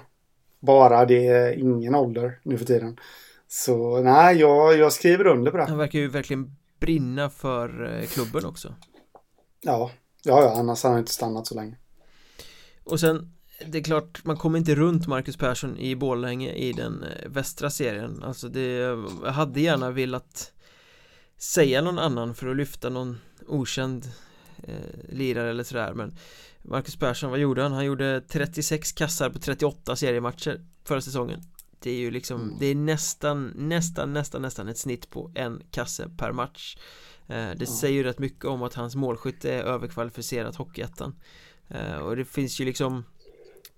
Bara det är ingen ålder nu för tiden. Så nej, jag, jag skriver under på det. Han verkar ju verkligen brinna för eh, klubben också. Ja, ja, ja annars hade han inte stannat så länge. Och sen det är klart, man kommer inte runt Marcus Persson i Borlänge i den eh, västra serien Alltså det, jag hade gärna velat säga någon annan för att lyfta någon okänd eh, lirare eller sådär men Marcus Persson, vad gjorde han? Han gjorde 36 kassar på 38 seriematcher förra säsongen Det är ju liksom, mm. det är nästan, nästan, nästan, nästan ett snitt på en kasse per match eh, Det mm. säger ju rätt mycket om att hans målskytte är överkvalificerat Hockeyettan eh, Och det finns ju liksom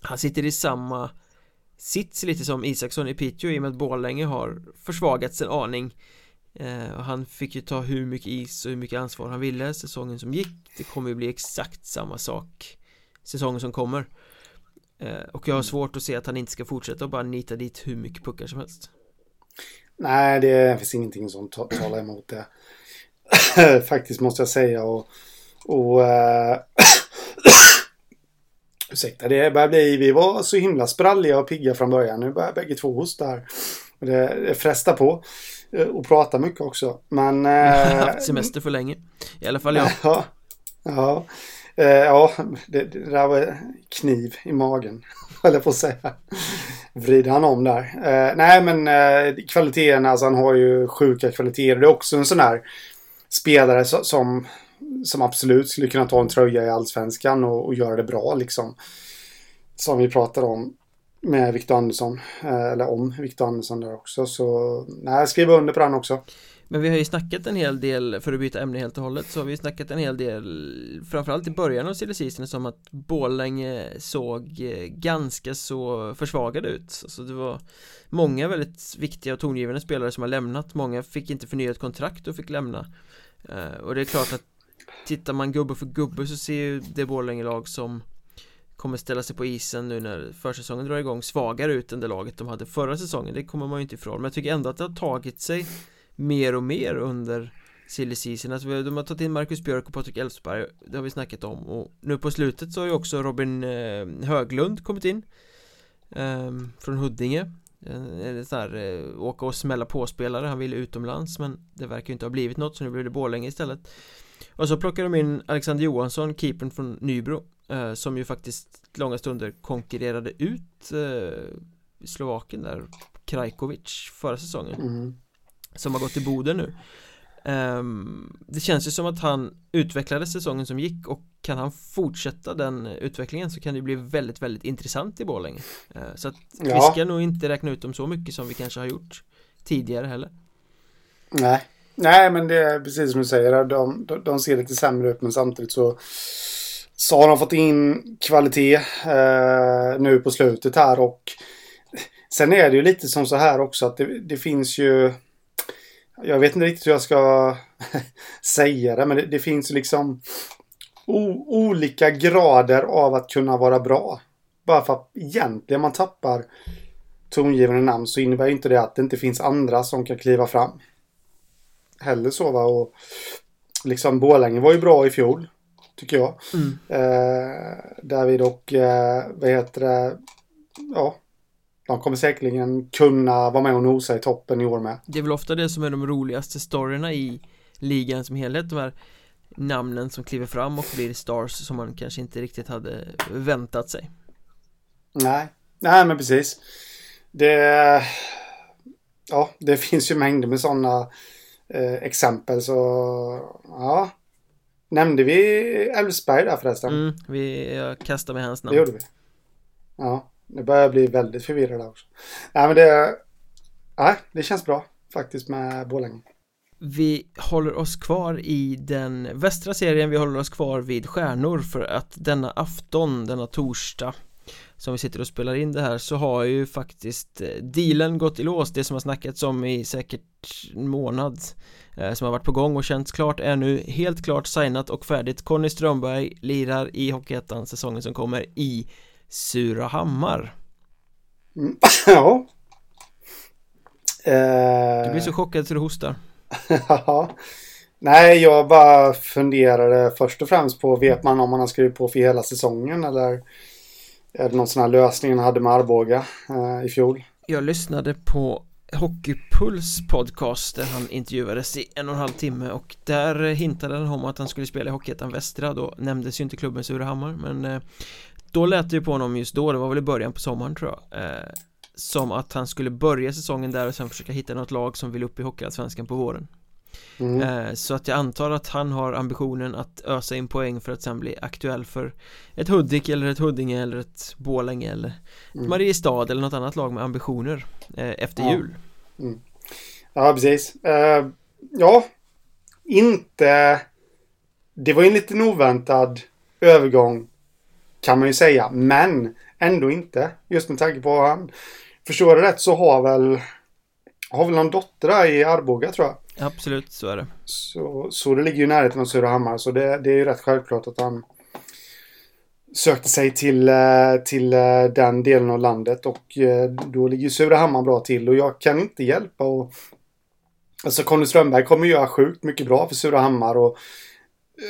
Han sitter i samma sits lite som Isaksson i Piteå i och med att Borlänge har försvagats en aning. Eh, och han fick ju ta hur mycket is och hur mycket ansvar han ville säsongen som gick. Det kommer ju bli exakt samma sak Säsongen som kommer. Eh, Och jag har svårt att se att han inte ska fortsätta och bara nita dit hur mycket puckar som helst. Nej, det finns ingenting som talar emot det. [LAUGHS] Faktiskt måste jag säga. Och, och uh, Ursäkta, det börjar bli, vi var så himla spralliga och pigga från början. Nu börjar bägge två hosta här. Det, det frestar på. Eh, och prata mycket också. Men... [LAUGHS] Jag har haft semester för länge. I alla fall jag. [LAUGHS] Ja. Ja. Eh, ja, det, det där var kniv i magen. [LAUGHS] Eller på att säga. Vrider han om där. Eh, nej men eh, kvaliteten, alltså han har ju sjuka kvaliteter. Det är också en sån här spelare som, som absolut skulle kunna ta en tröja i allsvenskan och, och göra det bra liksom. Som vi pratade om med Viktor Andersson. Eh, eller om Viktor Andersson där också. Så nej, skriva under på den också. Men vi har ju snackat en hel del, för att byta ämne helt och hållet, så har vi snackat en hel del Framförallt i början av silly som att Borlänge såg eh, ganska så försvagade ut Alltså det var många väldigt viktiga och tongivande spelare som har lämnat Många fick inte förnyat kontrakt och fick lämna eh, Och det är klart att Tittar man gubbe för gubbe så ser ju det Borlänge-lag som kommer ställa sig på isen nu när försäsongen drar igång svagare ut än det laget de hade förra säsongen. Det kommer man ju inte ifrån. Men jag tycker ändå att det har tagit sig mer och mer under silly season. Alltså, De har tagit in Marcus Björk och Patrik Elfsberg. Det har vi snackat om. Och nu på slutet så har ju också Robin eh, Höglund kommit in eh, Från Huddinge. Eh, en sån här eh, åka och smälla på spelare Han ville utomlands men det verkar ju inte ha blivit något så nu blir det Borlänge istället. Och så plockar de in Alexander Johansson, keepern från Nybro eh, Som ju faktiskt långa stunder konkurrerade ut eh, Slovaken där Krajkovic förra säsongen. Mm. Som har gått till Boden nu. Um, Det känns ju som att han utvecklade säsongen som gick och kan han fortsätta den utvecklingen så kan det bli väldigt, väldigt intressant i Borlänge. Uh, Så att ja. vi ska nog inte räkna ut dem så mycket som vi kanske har gjort tidigare heller. Nej, nej men det är precis som du säger, de, de, de ser lite sämre ut men samtidigt så så har de fått in kvalitet eh, nu på slutet här och sen är det ju lite som så här också att det, det finns ju jag vet inte riktigt hur jag ska [LAUGHS] säga det men det, det finns liksom o, olika grader av att kunna vara bra. Bara för att egentligen man tappar tongivande namn så innebär inte det att det inte finns andra som kan kliva fram heller så va. Och liksom Borlänge var ju bra i fjol. Tycker jag. Mm. Eh, David och eh, vad heter det? Ja. De kommer säkerligen kunna vara med och nosa i toppen i år med. Det är väl ofta det som är de roligaste storyna i ligan som helhet De här namnen som kliver fram och blir stars som man kanske inte riktigt hade väntat sig Nej, nej men precis. Det, ja, det [LAUGHS] finns ju mängder med sådana eh, exempel så ja. Nämnde vi Elfsberg där förresten? mm, vi, Jag kastar med hans Det namn gjorde vi. Ja, nu börjar jag bli väldigt förvirrad där också. Nej men det, nej, det känns bra faktiskt med Borlänge. Vi håller oss kvar i den västra serien, vi håller oss kvar vid stjärnor för att denna afton, denna torsdag som vi sitter och spelar in det här så har ju faktiskt eh, dealen gått i lås, det som har snackats om i säkert en månad eh, som har varit på gång och känts klart är nu helt klart signat och färdigt Conny Strömberg lirar i Hockeyettan säsongen som kommer i Surahammar Mm. [LAUGHS] ja. Eh, Du blir så chockad så du hostar [LAUGHS] Ja. Nej, jag bara funderade först och främst på, vet man om man har skrivit på för hela säsongen eller är det någon sån här lösning han hade med Arboga eh, i fjol? Jag lyssnade på Hockeypuls podcast där han intervjuades i en och en halv timme och där hintade han om att han skulle spela i Hockeyettan Västra. Då nämndes ju inte klubben Surahammar men eh, då lät det ju på honom just då, det var väl i början på sommaren tror jag. Eh, som att han skulle börja säsongen där och sen försöka hitta något lag som vill upp i Hockeyallsvenskan på våren. Mm. Eh, Så att jag antar att han har ambitionen att ösa in poäng för att sen bli aktuell för ett Hudik eller ett Huddinge eller ett Borlänge eller ett Mm. Mariestad eller något annat lag med ambitioner eh, efter Ja. jul Ja, precis. Eh, ja, inte... Det var ju en liten oväntad övergång kan man ju säga, men ändå inte. Just med tanke på han, förstår jag rätt så har väl har väl någon dotter där i Arboga tror jag. Absolut, så är det. Så, så det ligger ju i närheten av Surahammar så det, det är ju rätt självklart att han sökte sig till, eh, till eh, den delen av landet. Och eh, då ligger Surahammar bra till. Och jag kan inte hjälpa och Alltså Conny Strömberg kommer göra sjukt mycket bra för Surahammar. Och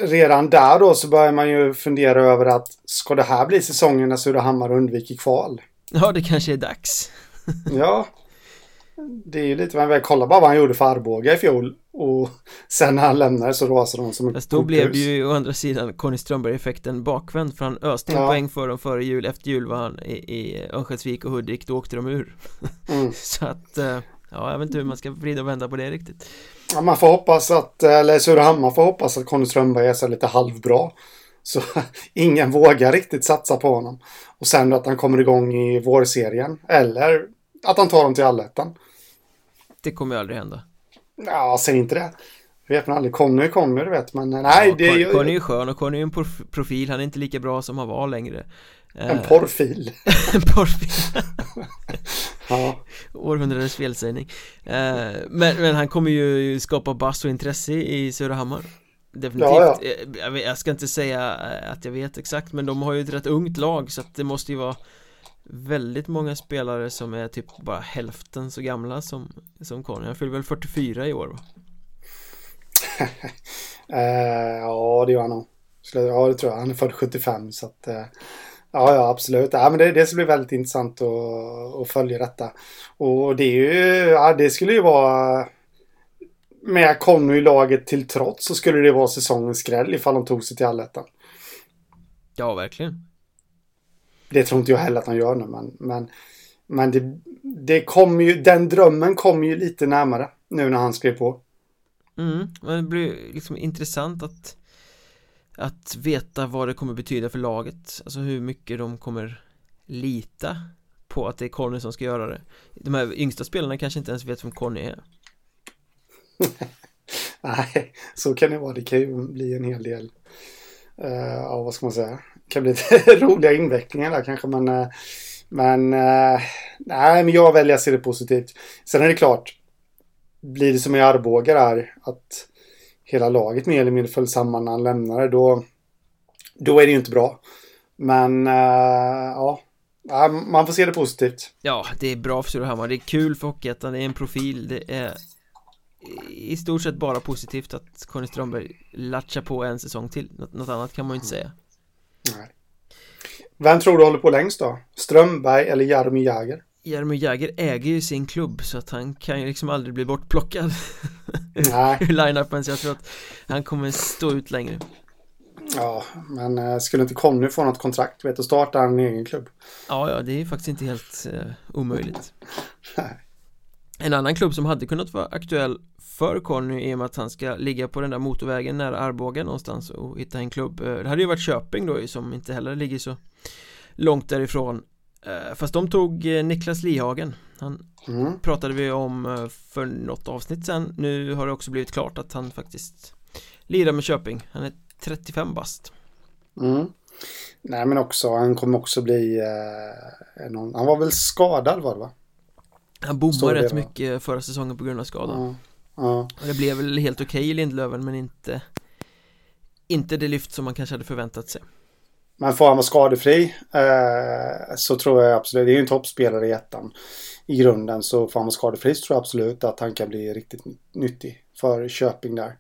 redan där då så börjar man ju fundera över att ska det här bli säsongen när Surahammar undviker kval? Ja, det kanske är dags. Ja. Det är ju lite vad jag kolla bara vad han gjorde för Arboga i fjol. Och sen när han lämnade så rasade de som ett Fast då blev korthus. ju å andra sidan Conny Strömberg-effekten bakvänd för han öste Ja. poäng för dem före jul, efter jul var han i, i Örnsköldsvik och Hudik, då åkte de ur Mm. [LAUGHS] Så att, eh, ja jag vet inte hur man ska vrida och vända på det riktigt Ja, man får hoppas att, eller Surahammar får hoppas att Conny Strömberg är så lite halvbra. [LAUGHS] Så ingen vågar riktigt satsa på honom. Och sen att han kommer igång i vårserien. Eller att han tar dem till allettan. Det kommer ju aldrig hända Ja, säg inte det. Det vet man aldrig. Conny Conny, det vet man. Nej, ja, det Conny, är ju skön och Conny är en prof- profil, han är inte lika bra som han var längre en Eh, porrfil. En porrfil [LAUGHS] [LAUGHS] Ja. Århundradets felsägning eh, men, men han kommer ju skapa bass och intresse i Surahammar Definitivt, Ja, Eh, Jag, jag ska inte säga att jag vet exakt men de har ju ett rätt ungt lag så att det måste ju vara Väldigt många spelare som är typ bara hälften så gamla som, som Conny Han fyller väl 44 i år va? [LAUGHS] Eh, ja, det gör han nog. Ja, det tror jag. Han är född 75 så att... Eh, ja, ja, absolut. Ja, men det, det ska bli väldigt intressant att, att följa detta. Och det är ju... Ja, det skulle ju vara... Med Conny i laget till trots så skulle det vara säsongens skräll ifall de tog sig till allettan. Ja, verkligen Det tror inte jag heller att han gör nu, men... Men, men det, det kommer ju... Den drömmen kommer ju lite närmare nu när han skrev på. Mm, men det blir liksom intressant att Att veta vad det kommer betyda för laget Alltså hur mycket de kommer lita På att det är Conny som ska göra det De här yngsta spelarna kanske inte ens vet vem Conny är [LAUGHS] Nej, så kan det vara. Det kan ju bli en hel del. Uh, ja, vad ska man säga? Kan bli lite [LAUGHS] roliga invecklingar där kanske, men... Eh, men... Eh, nej, men jag väljer att se det positivt. Sen är det klart. Blir det som i Arboga där, att hela laget mer eller mindre föll samman när han lämnade, då... Då är det ju inte bra. Men, eh, ja. Man får se det positivt. Ja, det är bra för Surahammar, det är kul för Hockeyettan, det är en profil, det är i stort sett bara positivt att Conny Strömberg latchar på en säsong till något annat kan man ju inte säga Nej. Vem tror du håller på längst då? Strömberg eller Jaromir Jagr? Jaromir Jagr äger ju sin klubb så att han kan ju liksom aldrig bli bortplockad [LAUGHS] Nej. ur line-upen så jag tror att han kommer stå ut längre Ja, men eh, skulle inte Conny få något kontrakt vet du, starta en egen klubb? Ja, ja, det är faktiskt inte helt eh, omöjligt [LAUGHS] Nej. En annan klubb som hade kunnat vara aktuell för Conny i och med att han ska ligga på den där motorvägen nära Arboga någonstans och hitta en klubb Eh, Det hade ju varit Köping då som inte heller ligger så långt därifrån Eh, Fast de tog eh, Niklas Lihagen Han Mm. pratade vi om för något avsnitt sen Nu har det också blivit klart att han faktiskt lirar med Köping Han är 35 bast Mm. Nej, men också, han kommer också bli... Eh, någon, han var väl skadad var det va? Han bommade rätt mycket förra säsongen på grund av skada Ja. Ja. Och det blev väl helt okej i Lindlöven men inte Inte det lyft som man kanske hade förväntat sig Men får han vara skadefri eh, så tror jag absolut, det är ju en toppspelare i ettan i grunden, så får han vara skadefri så tror jag absolut att han kan bli riktigt nyttig för Köping där.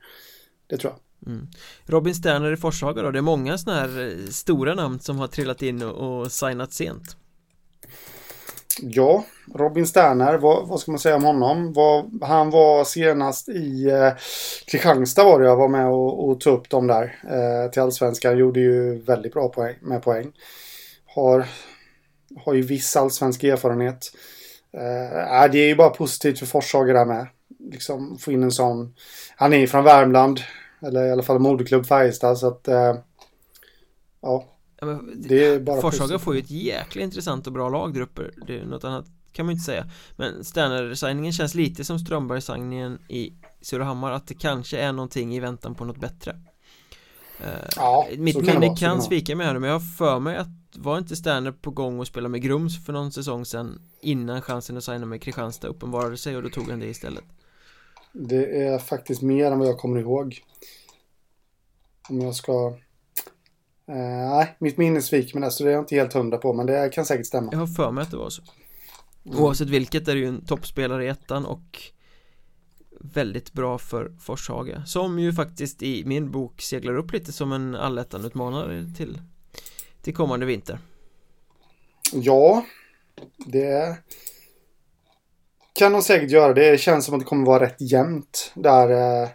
Det tror jag. mm. Robin Sterner i Forshaga då, det är många sådana här stora namn som har trillat in och, och signat sent Ja, Robin Sterner, vad, vad ska man säga om honom? Vad, han var senast i eh, Kristianstad var det jag var med och, och tog upp dem där eh, till allsvenskan. Gjorde ju väldigt bra poäng, med poäng. Har, har ju viss allsvensk erfarenhet. Eh, äh, det är ju bara positivt för Forshaga där med. Liksom få in en sån. Han är ju från Värmland. Eller i alla fall moderklubb Färjestad så att eh, ja, ja, Forshaga får ju ett jäkla intressant och bra lag där uppe. Det är något annat kan man inte säga. Men Sterner-signingen känns lite som Strömberg-signingen i Surahammar Att det kanske är någonting i väntan på något bättre. Eh, Ja, Mitt så kan det minne vara, kan svika mig här men jag har för mig att var inte Sterner på gång att spela med Grums för någon säsong sedan innan chansen att signa med Kristianstad uppenbarade sig och då tog han det istället? Det är faktiskt mer än vad jag kommer ihåg. Om jag ska... Eh, nej, mitt minne sviker mig där, så det är jag inte helt hundra på, men det kan säkert stämma. Jag har för mig att det var så Mm. Oavsett vilket är det ju en toppspelare i ettan och väldigt bra för Forshaga som ju faktiskt i min bok seglar upp lite som en allettan-utmanare till till kommande vinter Ja, det kan de säkert göra. Det känns som att det kommer vara rätt jämnt där, eh,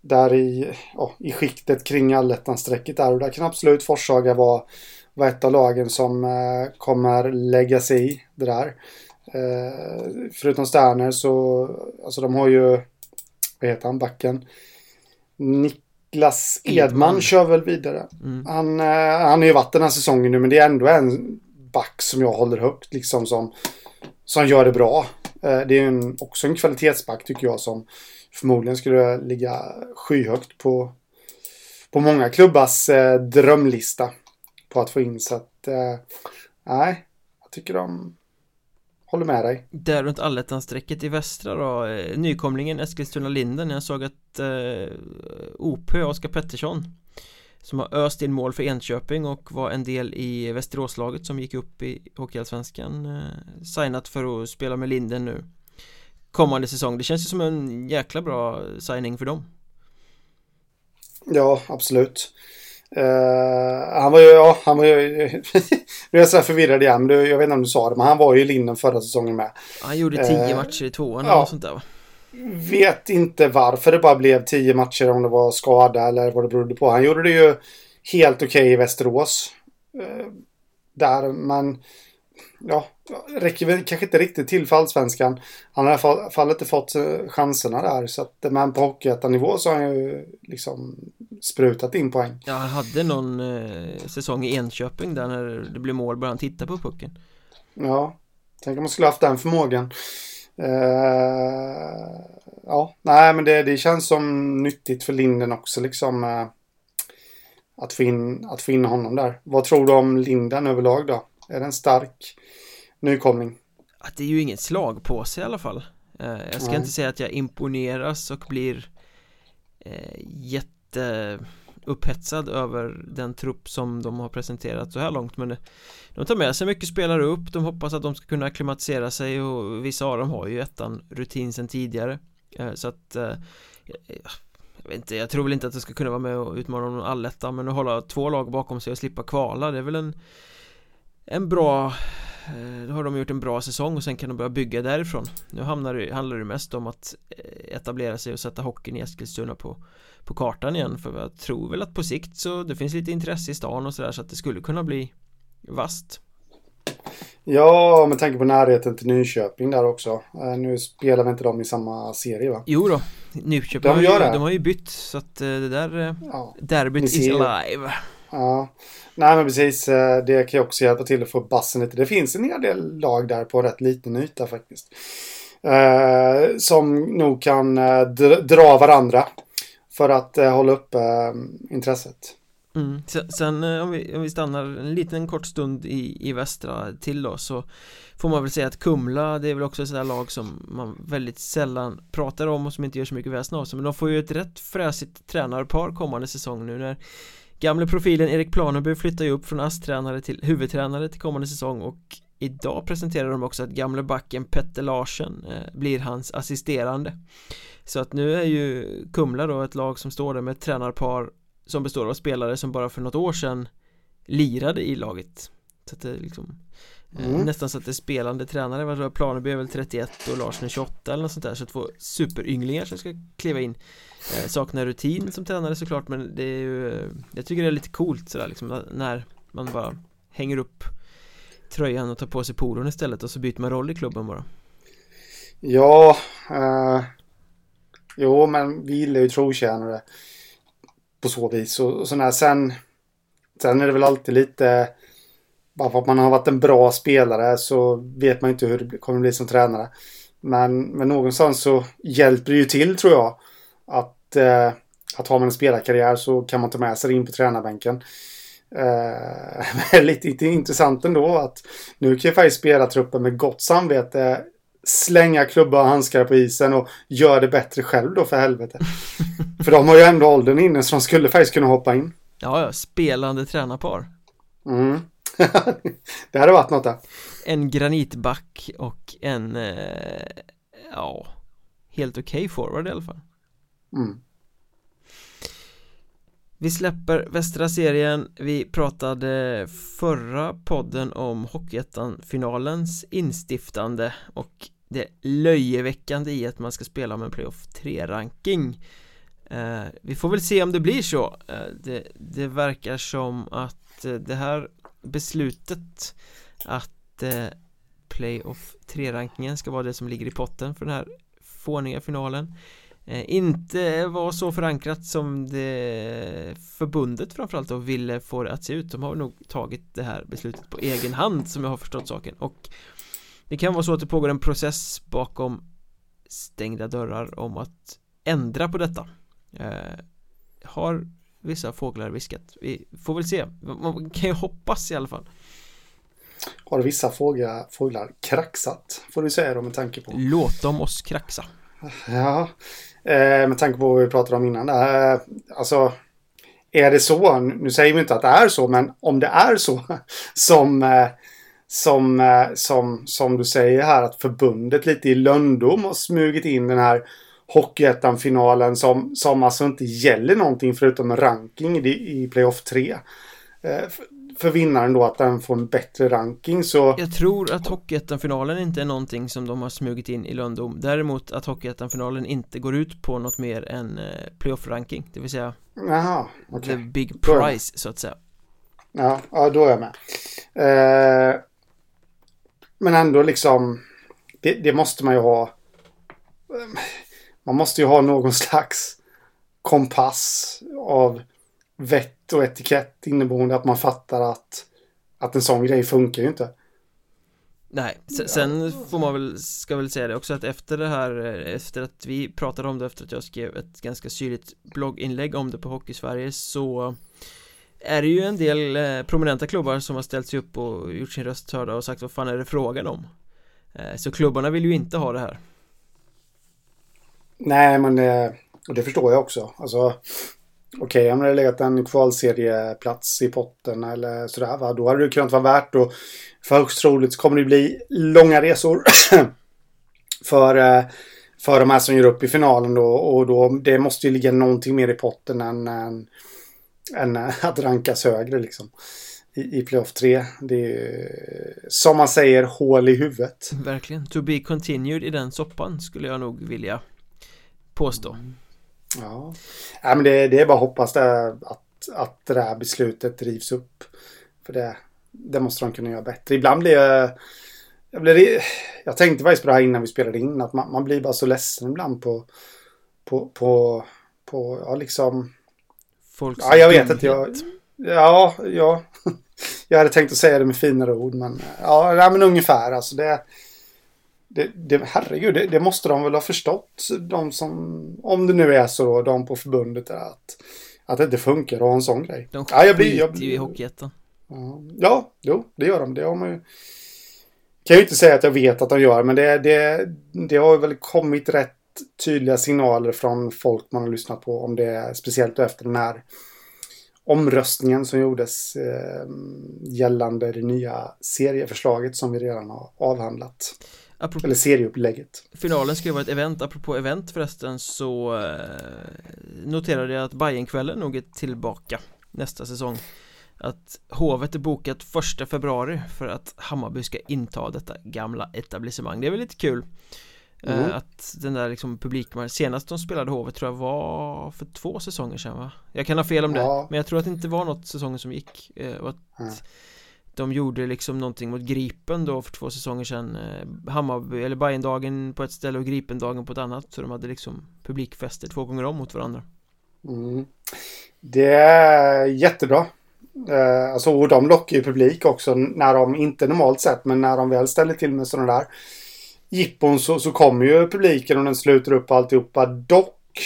där i, ja, i skiktet kring allettan-strecket där. Och där kan absolut Forshaga vara, vara ett av lagen som eh, kommer lägga sig i det där. Eh, förutom Sterner så, alltså de har ju, vad heter han, backen? Niklas Edman, Edman. kör väl vidare. mm. Han, eh, han har ju varit den här säsongen nu men det är ändå en back som jag håller högt liksom som, som gör det bra. Eh, det är en, också en kvalitetsback tycker jag som förmodligen skulle ligga skyhögt på, på många klubbas eh, drömlista på att få in. Så att eh, nej, jag tycker de håller med dig. Där runt allettan-strecket i västra då eh, Nykomlingen Eskilstuna-Linden. Jag såg att eh, OP Oskar Pettersson Som har öst in mål för Enköping och var en del i Västeråslaget som gick upp i Hockeyallsvenskan eh, Signat för att spela med Linden nu. Kommande säsong Det känns ju som en jäkla bra signing för dem Ja, absolut. Eh, han var ju, ja, han var ju, [LAUGHS] nu är jag så här förvirrad igen, men jag vet inte om du sa det, men han var ju i Linden förra säsongen med. Han gjorde tio Eh, matcher i tvåan ja. eller sånt där va? Vet inte varför det bara blev tio matcher, om det var skada eller vad det berodde på. Han gjorde det ju helt okej i Västerås. Eh, där, men ja, räcker väl kanske inte riktigt till för allsvenskan. Han har i alla fall, fall inte fått eh, chanserna där. Så att, men på hockeyettan-nivå så har han ju liksom sprutat in poäng. Ja, han hade någon eh, säsong i Enköping där när det blev mål började han titta på pucken Ja, tänk om man skulle haft den förmågan. Eh, ja, nej men det, det känns som nyttigt för Linden också liksom. eh, att, få in, att få in honom där. Vad tror du om Linden överlag då? Är det en stark nykomling? att det är ju inget slag på sig i alla fall eh, Jag ska Nej. inte säga att jag imponeras och blir eh, jätte upphetsad över den trupp som de har presenterat så här långt men det, de tar med sig mycket spelare upp de hoppas att de ska kunna akklimatisera sig och vissa av dem har ju ettan rutin sen tidigare eh, Så att eh, jag, vet inte, jag tror väl inte att det ska kunna vara med och utmana någon alletta Men att hålla två lag bakom sig och slippa kvala Det är väl en En bra Då har de gjort en bra säsong och sen kan de börja bygga därifrån Nu hamnar det, handlar det mest om att etablera sig och sätta hockeyn i Eskilstuna på På kartan igen för jag tror väl att på sikt så det finns lite intresse i stan och sådär så att det skulle kunna bli Vast Ja, med tanke på närheten till Nyköping där också. Uh, nu spelar vi inte de i samma serie va? Jo då, Nyköping de, har ju, de har ju bytt så att det där ja. derbyt is alive. Ja, nej men precis. Eh, det kan ju också hjälpa till att få bassen lite. Det finns en hel del lag där på rätt liten yta faktiskt. Eh, som nog kan eh, dra varandra för att hålla upp intresset. Mm. Sen, om, vi, om vi stannar en liten kort stund i, i västra till då så Får man väl säga att Kumla det är väl också ett sådär lag som man väldigt sällan pratar om och som inte gör så mycket väsen av sig Men de får ju ett rätt fräsigt tränarpar kommande säsong nu när Gamle profilen Erik Planeby flyttar ju upp från ASS-tränare till huvudtränare till kommande säsong och Idag presenterar de också att gamle backen Petter Larsen eh, blir hans assisterande. Så att nu är ju Kumla då ett lag som står där med ett tränarpar som består av spelare som bara för något år sedan lirade i laget. Så att det liksom eh, mm. Nästan så att det är spelande tränare, Planeby är väl 31 och Larsen är 28 eller något sånt där. Så två superynglingar som ska kliva in Eh, saknar rutin som tränare såklart men det är ju eh, Jag tycker det är lite coolt sådär liksom när man bara hänger upp tröjan och tar på sig polon istället och så byter man roll i klubben bara Ja eh, Jo men vi gillar ju trotjänare på så vis. Och, och sådär. Sen, sen är det väl alltid lite... Bara för att man har varit en bra spelare så vet man inte hur det kommer bli som tränare. Men, men någonstans så hjälper det ju till tror jag. Att, eh, att har man en spelarkarriär så kan man ta med sig det in på tränarbänken. Eh, [LAUGHS] lite, intressant ändå att nu kan ju faktiskt spelartruppen med gott samvete slänga klubba och handskar på isen och gör det bättre själv då för helvete. [LAUGHS] för de har ju ändå åldern inne så de skulle faktiskt kunna hoppa in. Ja, ja, spelande tränarpar. Mm. [LAUGHS] det hade varit något där. En granitback och en, eh, ja, helt okej okay forward i alla fall. Mm. Vi släpper västra serien. Vi pratade förra podden om Hockeyettan-finalens instiftande och det löjeväckande i att man ska spela om en playoff 3-ranking eh, Vi får väl se om det blir så. Eh, det, det, verkar som att eh, det här beslutet att eh, playoff 3-rankingen ska vara det som ligger i potten för den här fåniga finalen Eh, inte var så förankrat som det förbundet framförallt då ville få det att se ut. De har nog tagit det här beslutet på egen hand som jag har förstått saken. Och Det kan vara så att det pågår en process bakom stängda dörrar om att ändra på detta. Eh, Har vissa fåglar viskat? Vi får väl se. Man kan ju hoppas i alla fall. Har vissa fåglar, fåglar kraxat? Får du säga då med tanke på Låt dem oss kraxa. Ja Eh, med tanke på vad vi pratade om innan. Eh, alltså, är det så, nu säger vi inte att det är så, men om det är så [LAUGHS] som, eh, som, eh, som, som du säger här att förbundet lite i löndom har smugit in den här Hockeyettan-finalen som, som alltså inte gäller någonting förutom ranking i, i playoff 3 för vinnaren då att den får en bättre ranking så Jag tror att Hockeyettan-finalen inte är någonting som de har smugit in i Lundom. Däremot att Hockeyettan-finalen inte går ut på något mer än eh, playoff-ranking Det vill säga Jaha, okay. The big prize så att säga. Ja, ja då är jag med. Eh, Men ändå liksom det, det måste man ju ha Man måste ju ha någon slags kompass av vett och etikett inneboende att man fattar att, att en sån grej funkar ju inte. Nej, sen får man väl, ska väl säga det också att efter det här, efter att vi pratade om det efter att jag skrev ett ganska syrligt blogginlägg om det på Hockeysverige så är det ju en del eh, prominenta klubbar som har ställt sig upp och gjort sin röst hörda och sagt vad fan är det frågan om? Eh, så klubbarna vill ju inte ha det här. Nej, men och det förstår jag också. Alltså, Okej, okay, om det hade legat en kvalserieplats i potten eller sådär, va? då hade det kunnat vara värt och för högst troligt så kommer det bli långa resor [CLEARS THROAT] för, eh, för de här som gör upp i finalen då. Och då, det måste ju ligga någonting mer i potten än, än, än att rankas högre liksom. I, i playoff 3. Det är ju, som man säger hål i huvudet. Verkligen. To be continued i den soppan skulle jag nog vilja påstå. Mm. Ja, ja men det, det är bara att hoppas det, att, att det där beslutet rivs upp. För det, det måste de kunna göra bättre. Ibland blir jag... Jag, blir, jag tänkte faktiskt på det här innan vi spelade in. Att man, man blir bara så ledsen ibland på... På... På... på ja, liksom... Folks ja, jag vet inte. Jag, ja, ja. [LAUGHS] Jag hade tänkt att säga det med finare ord, men... Ja, ja men ungefär. Alltså det... Det, det, herregud, det, det, måste de väl ha förstått. De som, om det nu är så då, de på förbundet, att, att det inte funkar att ha en sån grej. De skiter ja, jag blir, jag, ju i Hockeyettan. Ja, jo, det gör de. Det har man ju... Kan ju inte säga att jag vet att de gör, men det, det, det har väl kommit rätt tydliga signaler från folk man har lyssnat på om det, speciellt efter den här omröstningen som gjordes eh, gällande det nya serieförslaget som vi redan har avhandlat. Apropå, Eller serieupplägget. Finalen ska ju vara ett event, apropå event förresten så eh, noterade jag att Bajenkvällen nog är tillbaka nästa säsong att hovet är bokat första februari för att Hammarby ska inta detta gamla etablissemang. Det är väl lite kul eh, mm. Att den där liksom publikmarknaden Senast de spelade Hovet tror jag var för två säsonger sedan va? Jag kan ha fel om ja. det Men jag tror att det inte var något säsonger som gick eh, och att mm. De gjorde liksom någonting mot Gripen då för två säsonger sedan eh, Hammarby eller Bajendagen på ett ställe och Gripendagen på ett annat Så de hade liksom publikfester två gånger om mot varandra mm. Det är jättebra eh, alltså, och de lockar ju publik också när de, inte normalt sett, men när de väl ställer till med sådana där jippon så, så kommer ju publiken och den sluter upp alltihopa. Dock,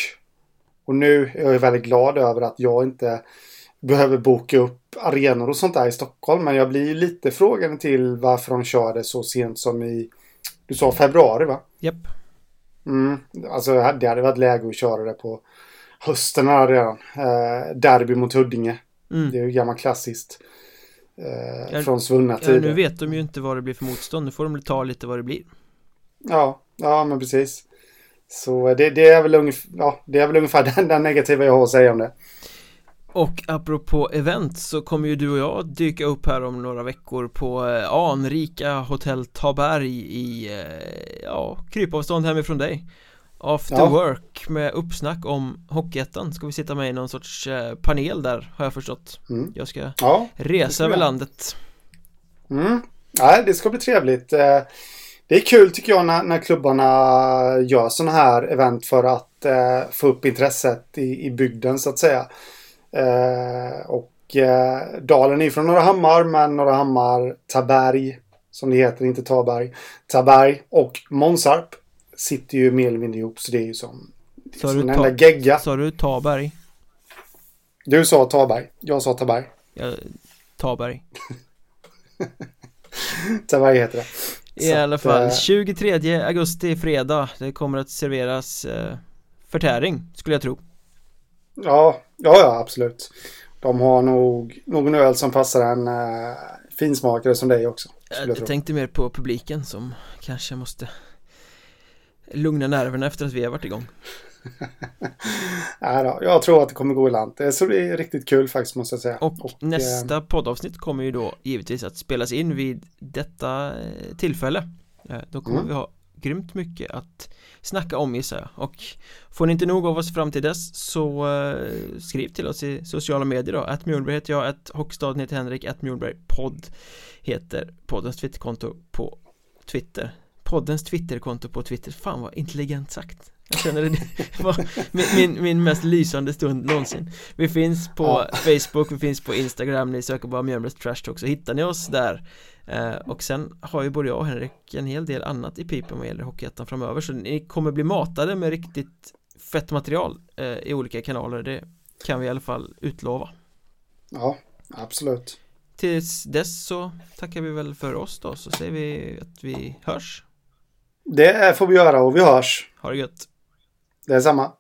och nu är jag väldigt glad över att jag inte behöver boka upp arenor och sånt där i Stockholm. Men jag blir lite frågande till varför de kör det så sent som i, du sa februari va? Japp. Yep. Mm, alltså det hade varit läge att köra det på hösten här redan. Eh, derby mot Huddinge. Mm. Det är ju gammalt klassiskt eh, ja, Från svunna tider ja, Nu vet de ju inte vad det blir för motstånd Nu får de ta lite vad det blir Ja, ja men precis Så det, det är väl ungefär Ja, det är väl ungefär [LAUGHS] den, den negativa jag har att säga om det och apropå event så kommer ju du och jag dyka upp här om några veckor på eh, anrika Hotell Taberg i, eh, ja, krypavstånd hemifrån dig. After ja. work med uppsnack om Hockeyettan. Ska vi sitta med i någon sorts eh, panel där har jag förstått. Mm. Jag ska ja, resa över landet. Mm, Nej, det ska bli trevligt. Det är kul tycker jag när, när klubbarna gör sådana här event för att eh, få upp intresset i, i bygden så att säga eh, Och eh, Dalen är från Norra Hammar men Norra Hammar Taberg som det heter, inte Taberg Taberg och Månsarp sitter ju mer eller mindre ihop så det är ju som, det är som en enda gegga. Sa du Taberg? Du sa Taberg, jag sa Taberg. Ja, Taberg. [LAUGHS] Taberg heter det. I så alla fall, 23 eh, augusti, fredag, det kommer att serveras eh, förtäring, skulle jag tro. Ja, ja, ja, absolut. De har nog någon öl som passar en eh, finsmakare som dig också. Jag, jag tänkte mer på publiken som kanske måste lugna nerverna efter att vi har varit igång. [LAUGHS] ja, då, jag tror att det kommer gå i land. Det är riktigt kul faktiskt måste jag säga. Och, och nästa eh... poddavsnitt kommer ju då givetvis att spelas in vid detta eh, tillfälle. Eh, då kommer mm. vi ha grymt mycket att snacka om gissar jag. Och får ni inte nog av oss fram till dess så eh, skriv till oss i sociala medier då. Att Mjolberg heter jag, att Hockstaden heter Henrik, att Mjolberg podd heter poddens twitterkonto på Twitter poddens Twitterkonto på Twitter Fan vad intelligent sagt jag känner det [LAUGHS] var min, min, min mest lysande stund någonsin Vi finns på ja. Facebook, vi finns på Instagram Ni söker bara Mjölnbergs Trash Talk så hittar ni oss där eh, Och sen har ju både jag och Henrik en hel del annat i pipen vad gäller Hockeyettan framöver Så ni kommer bli matade med riktigt fett material eh, i olika kanaler Det kan vi i alla fall utlova Ja, absolut Tills dess så tackar vi väl för oss då så säger vi att vi hörs det får vi göra och vi hörs. Ha det gött. Det är samma.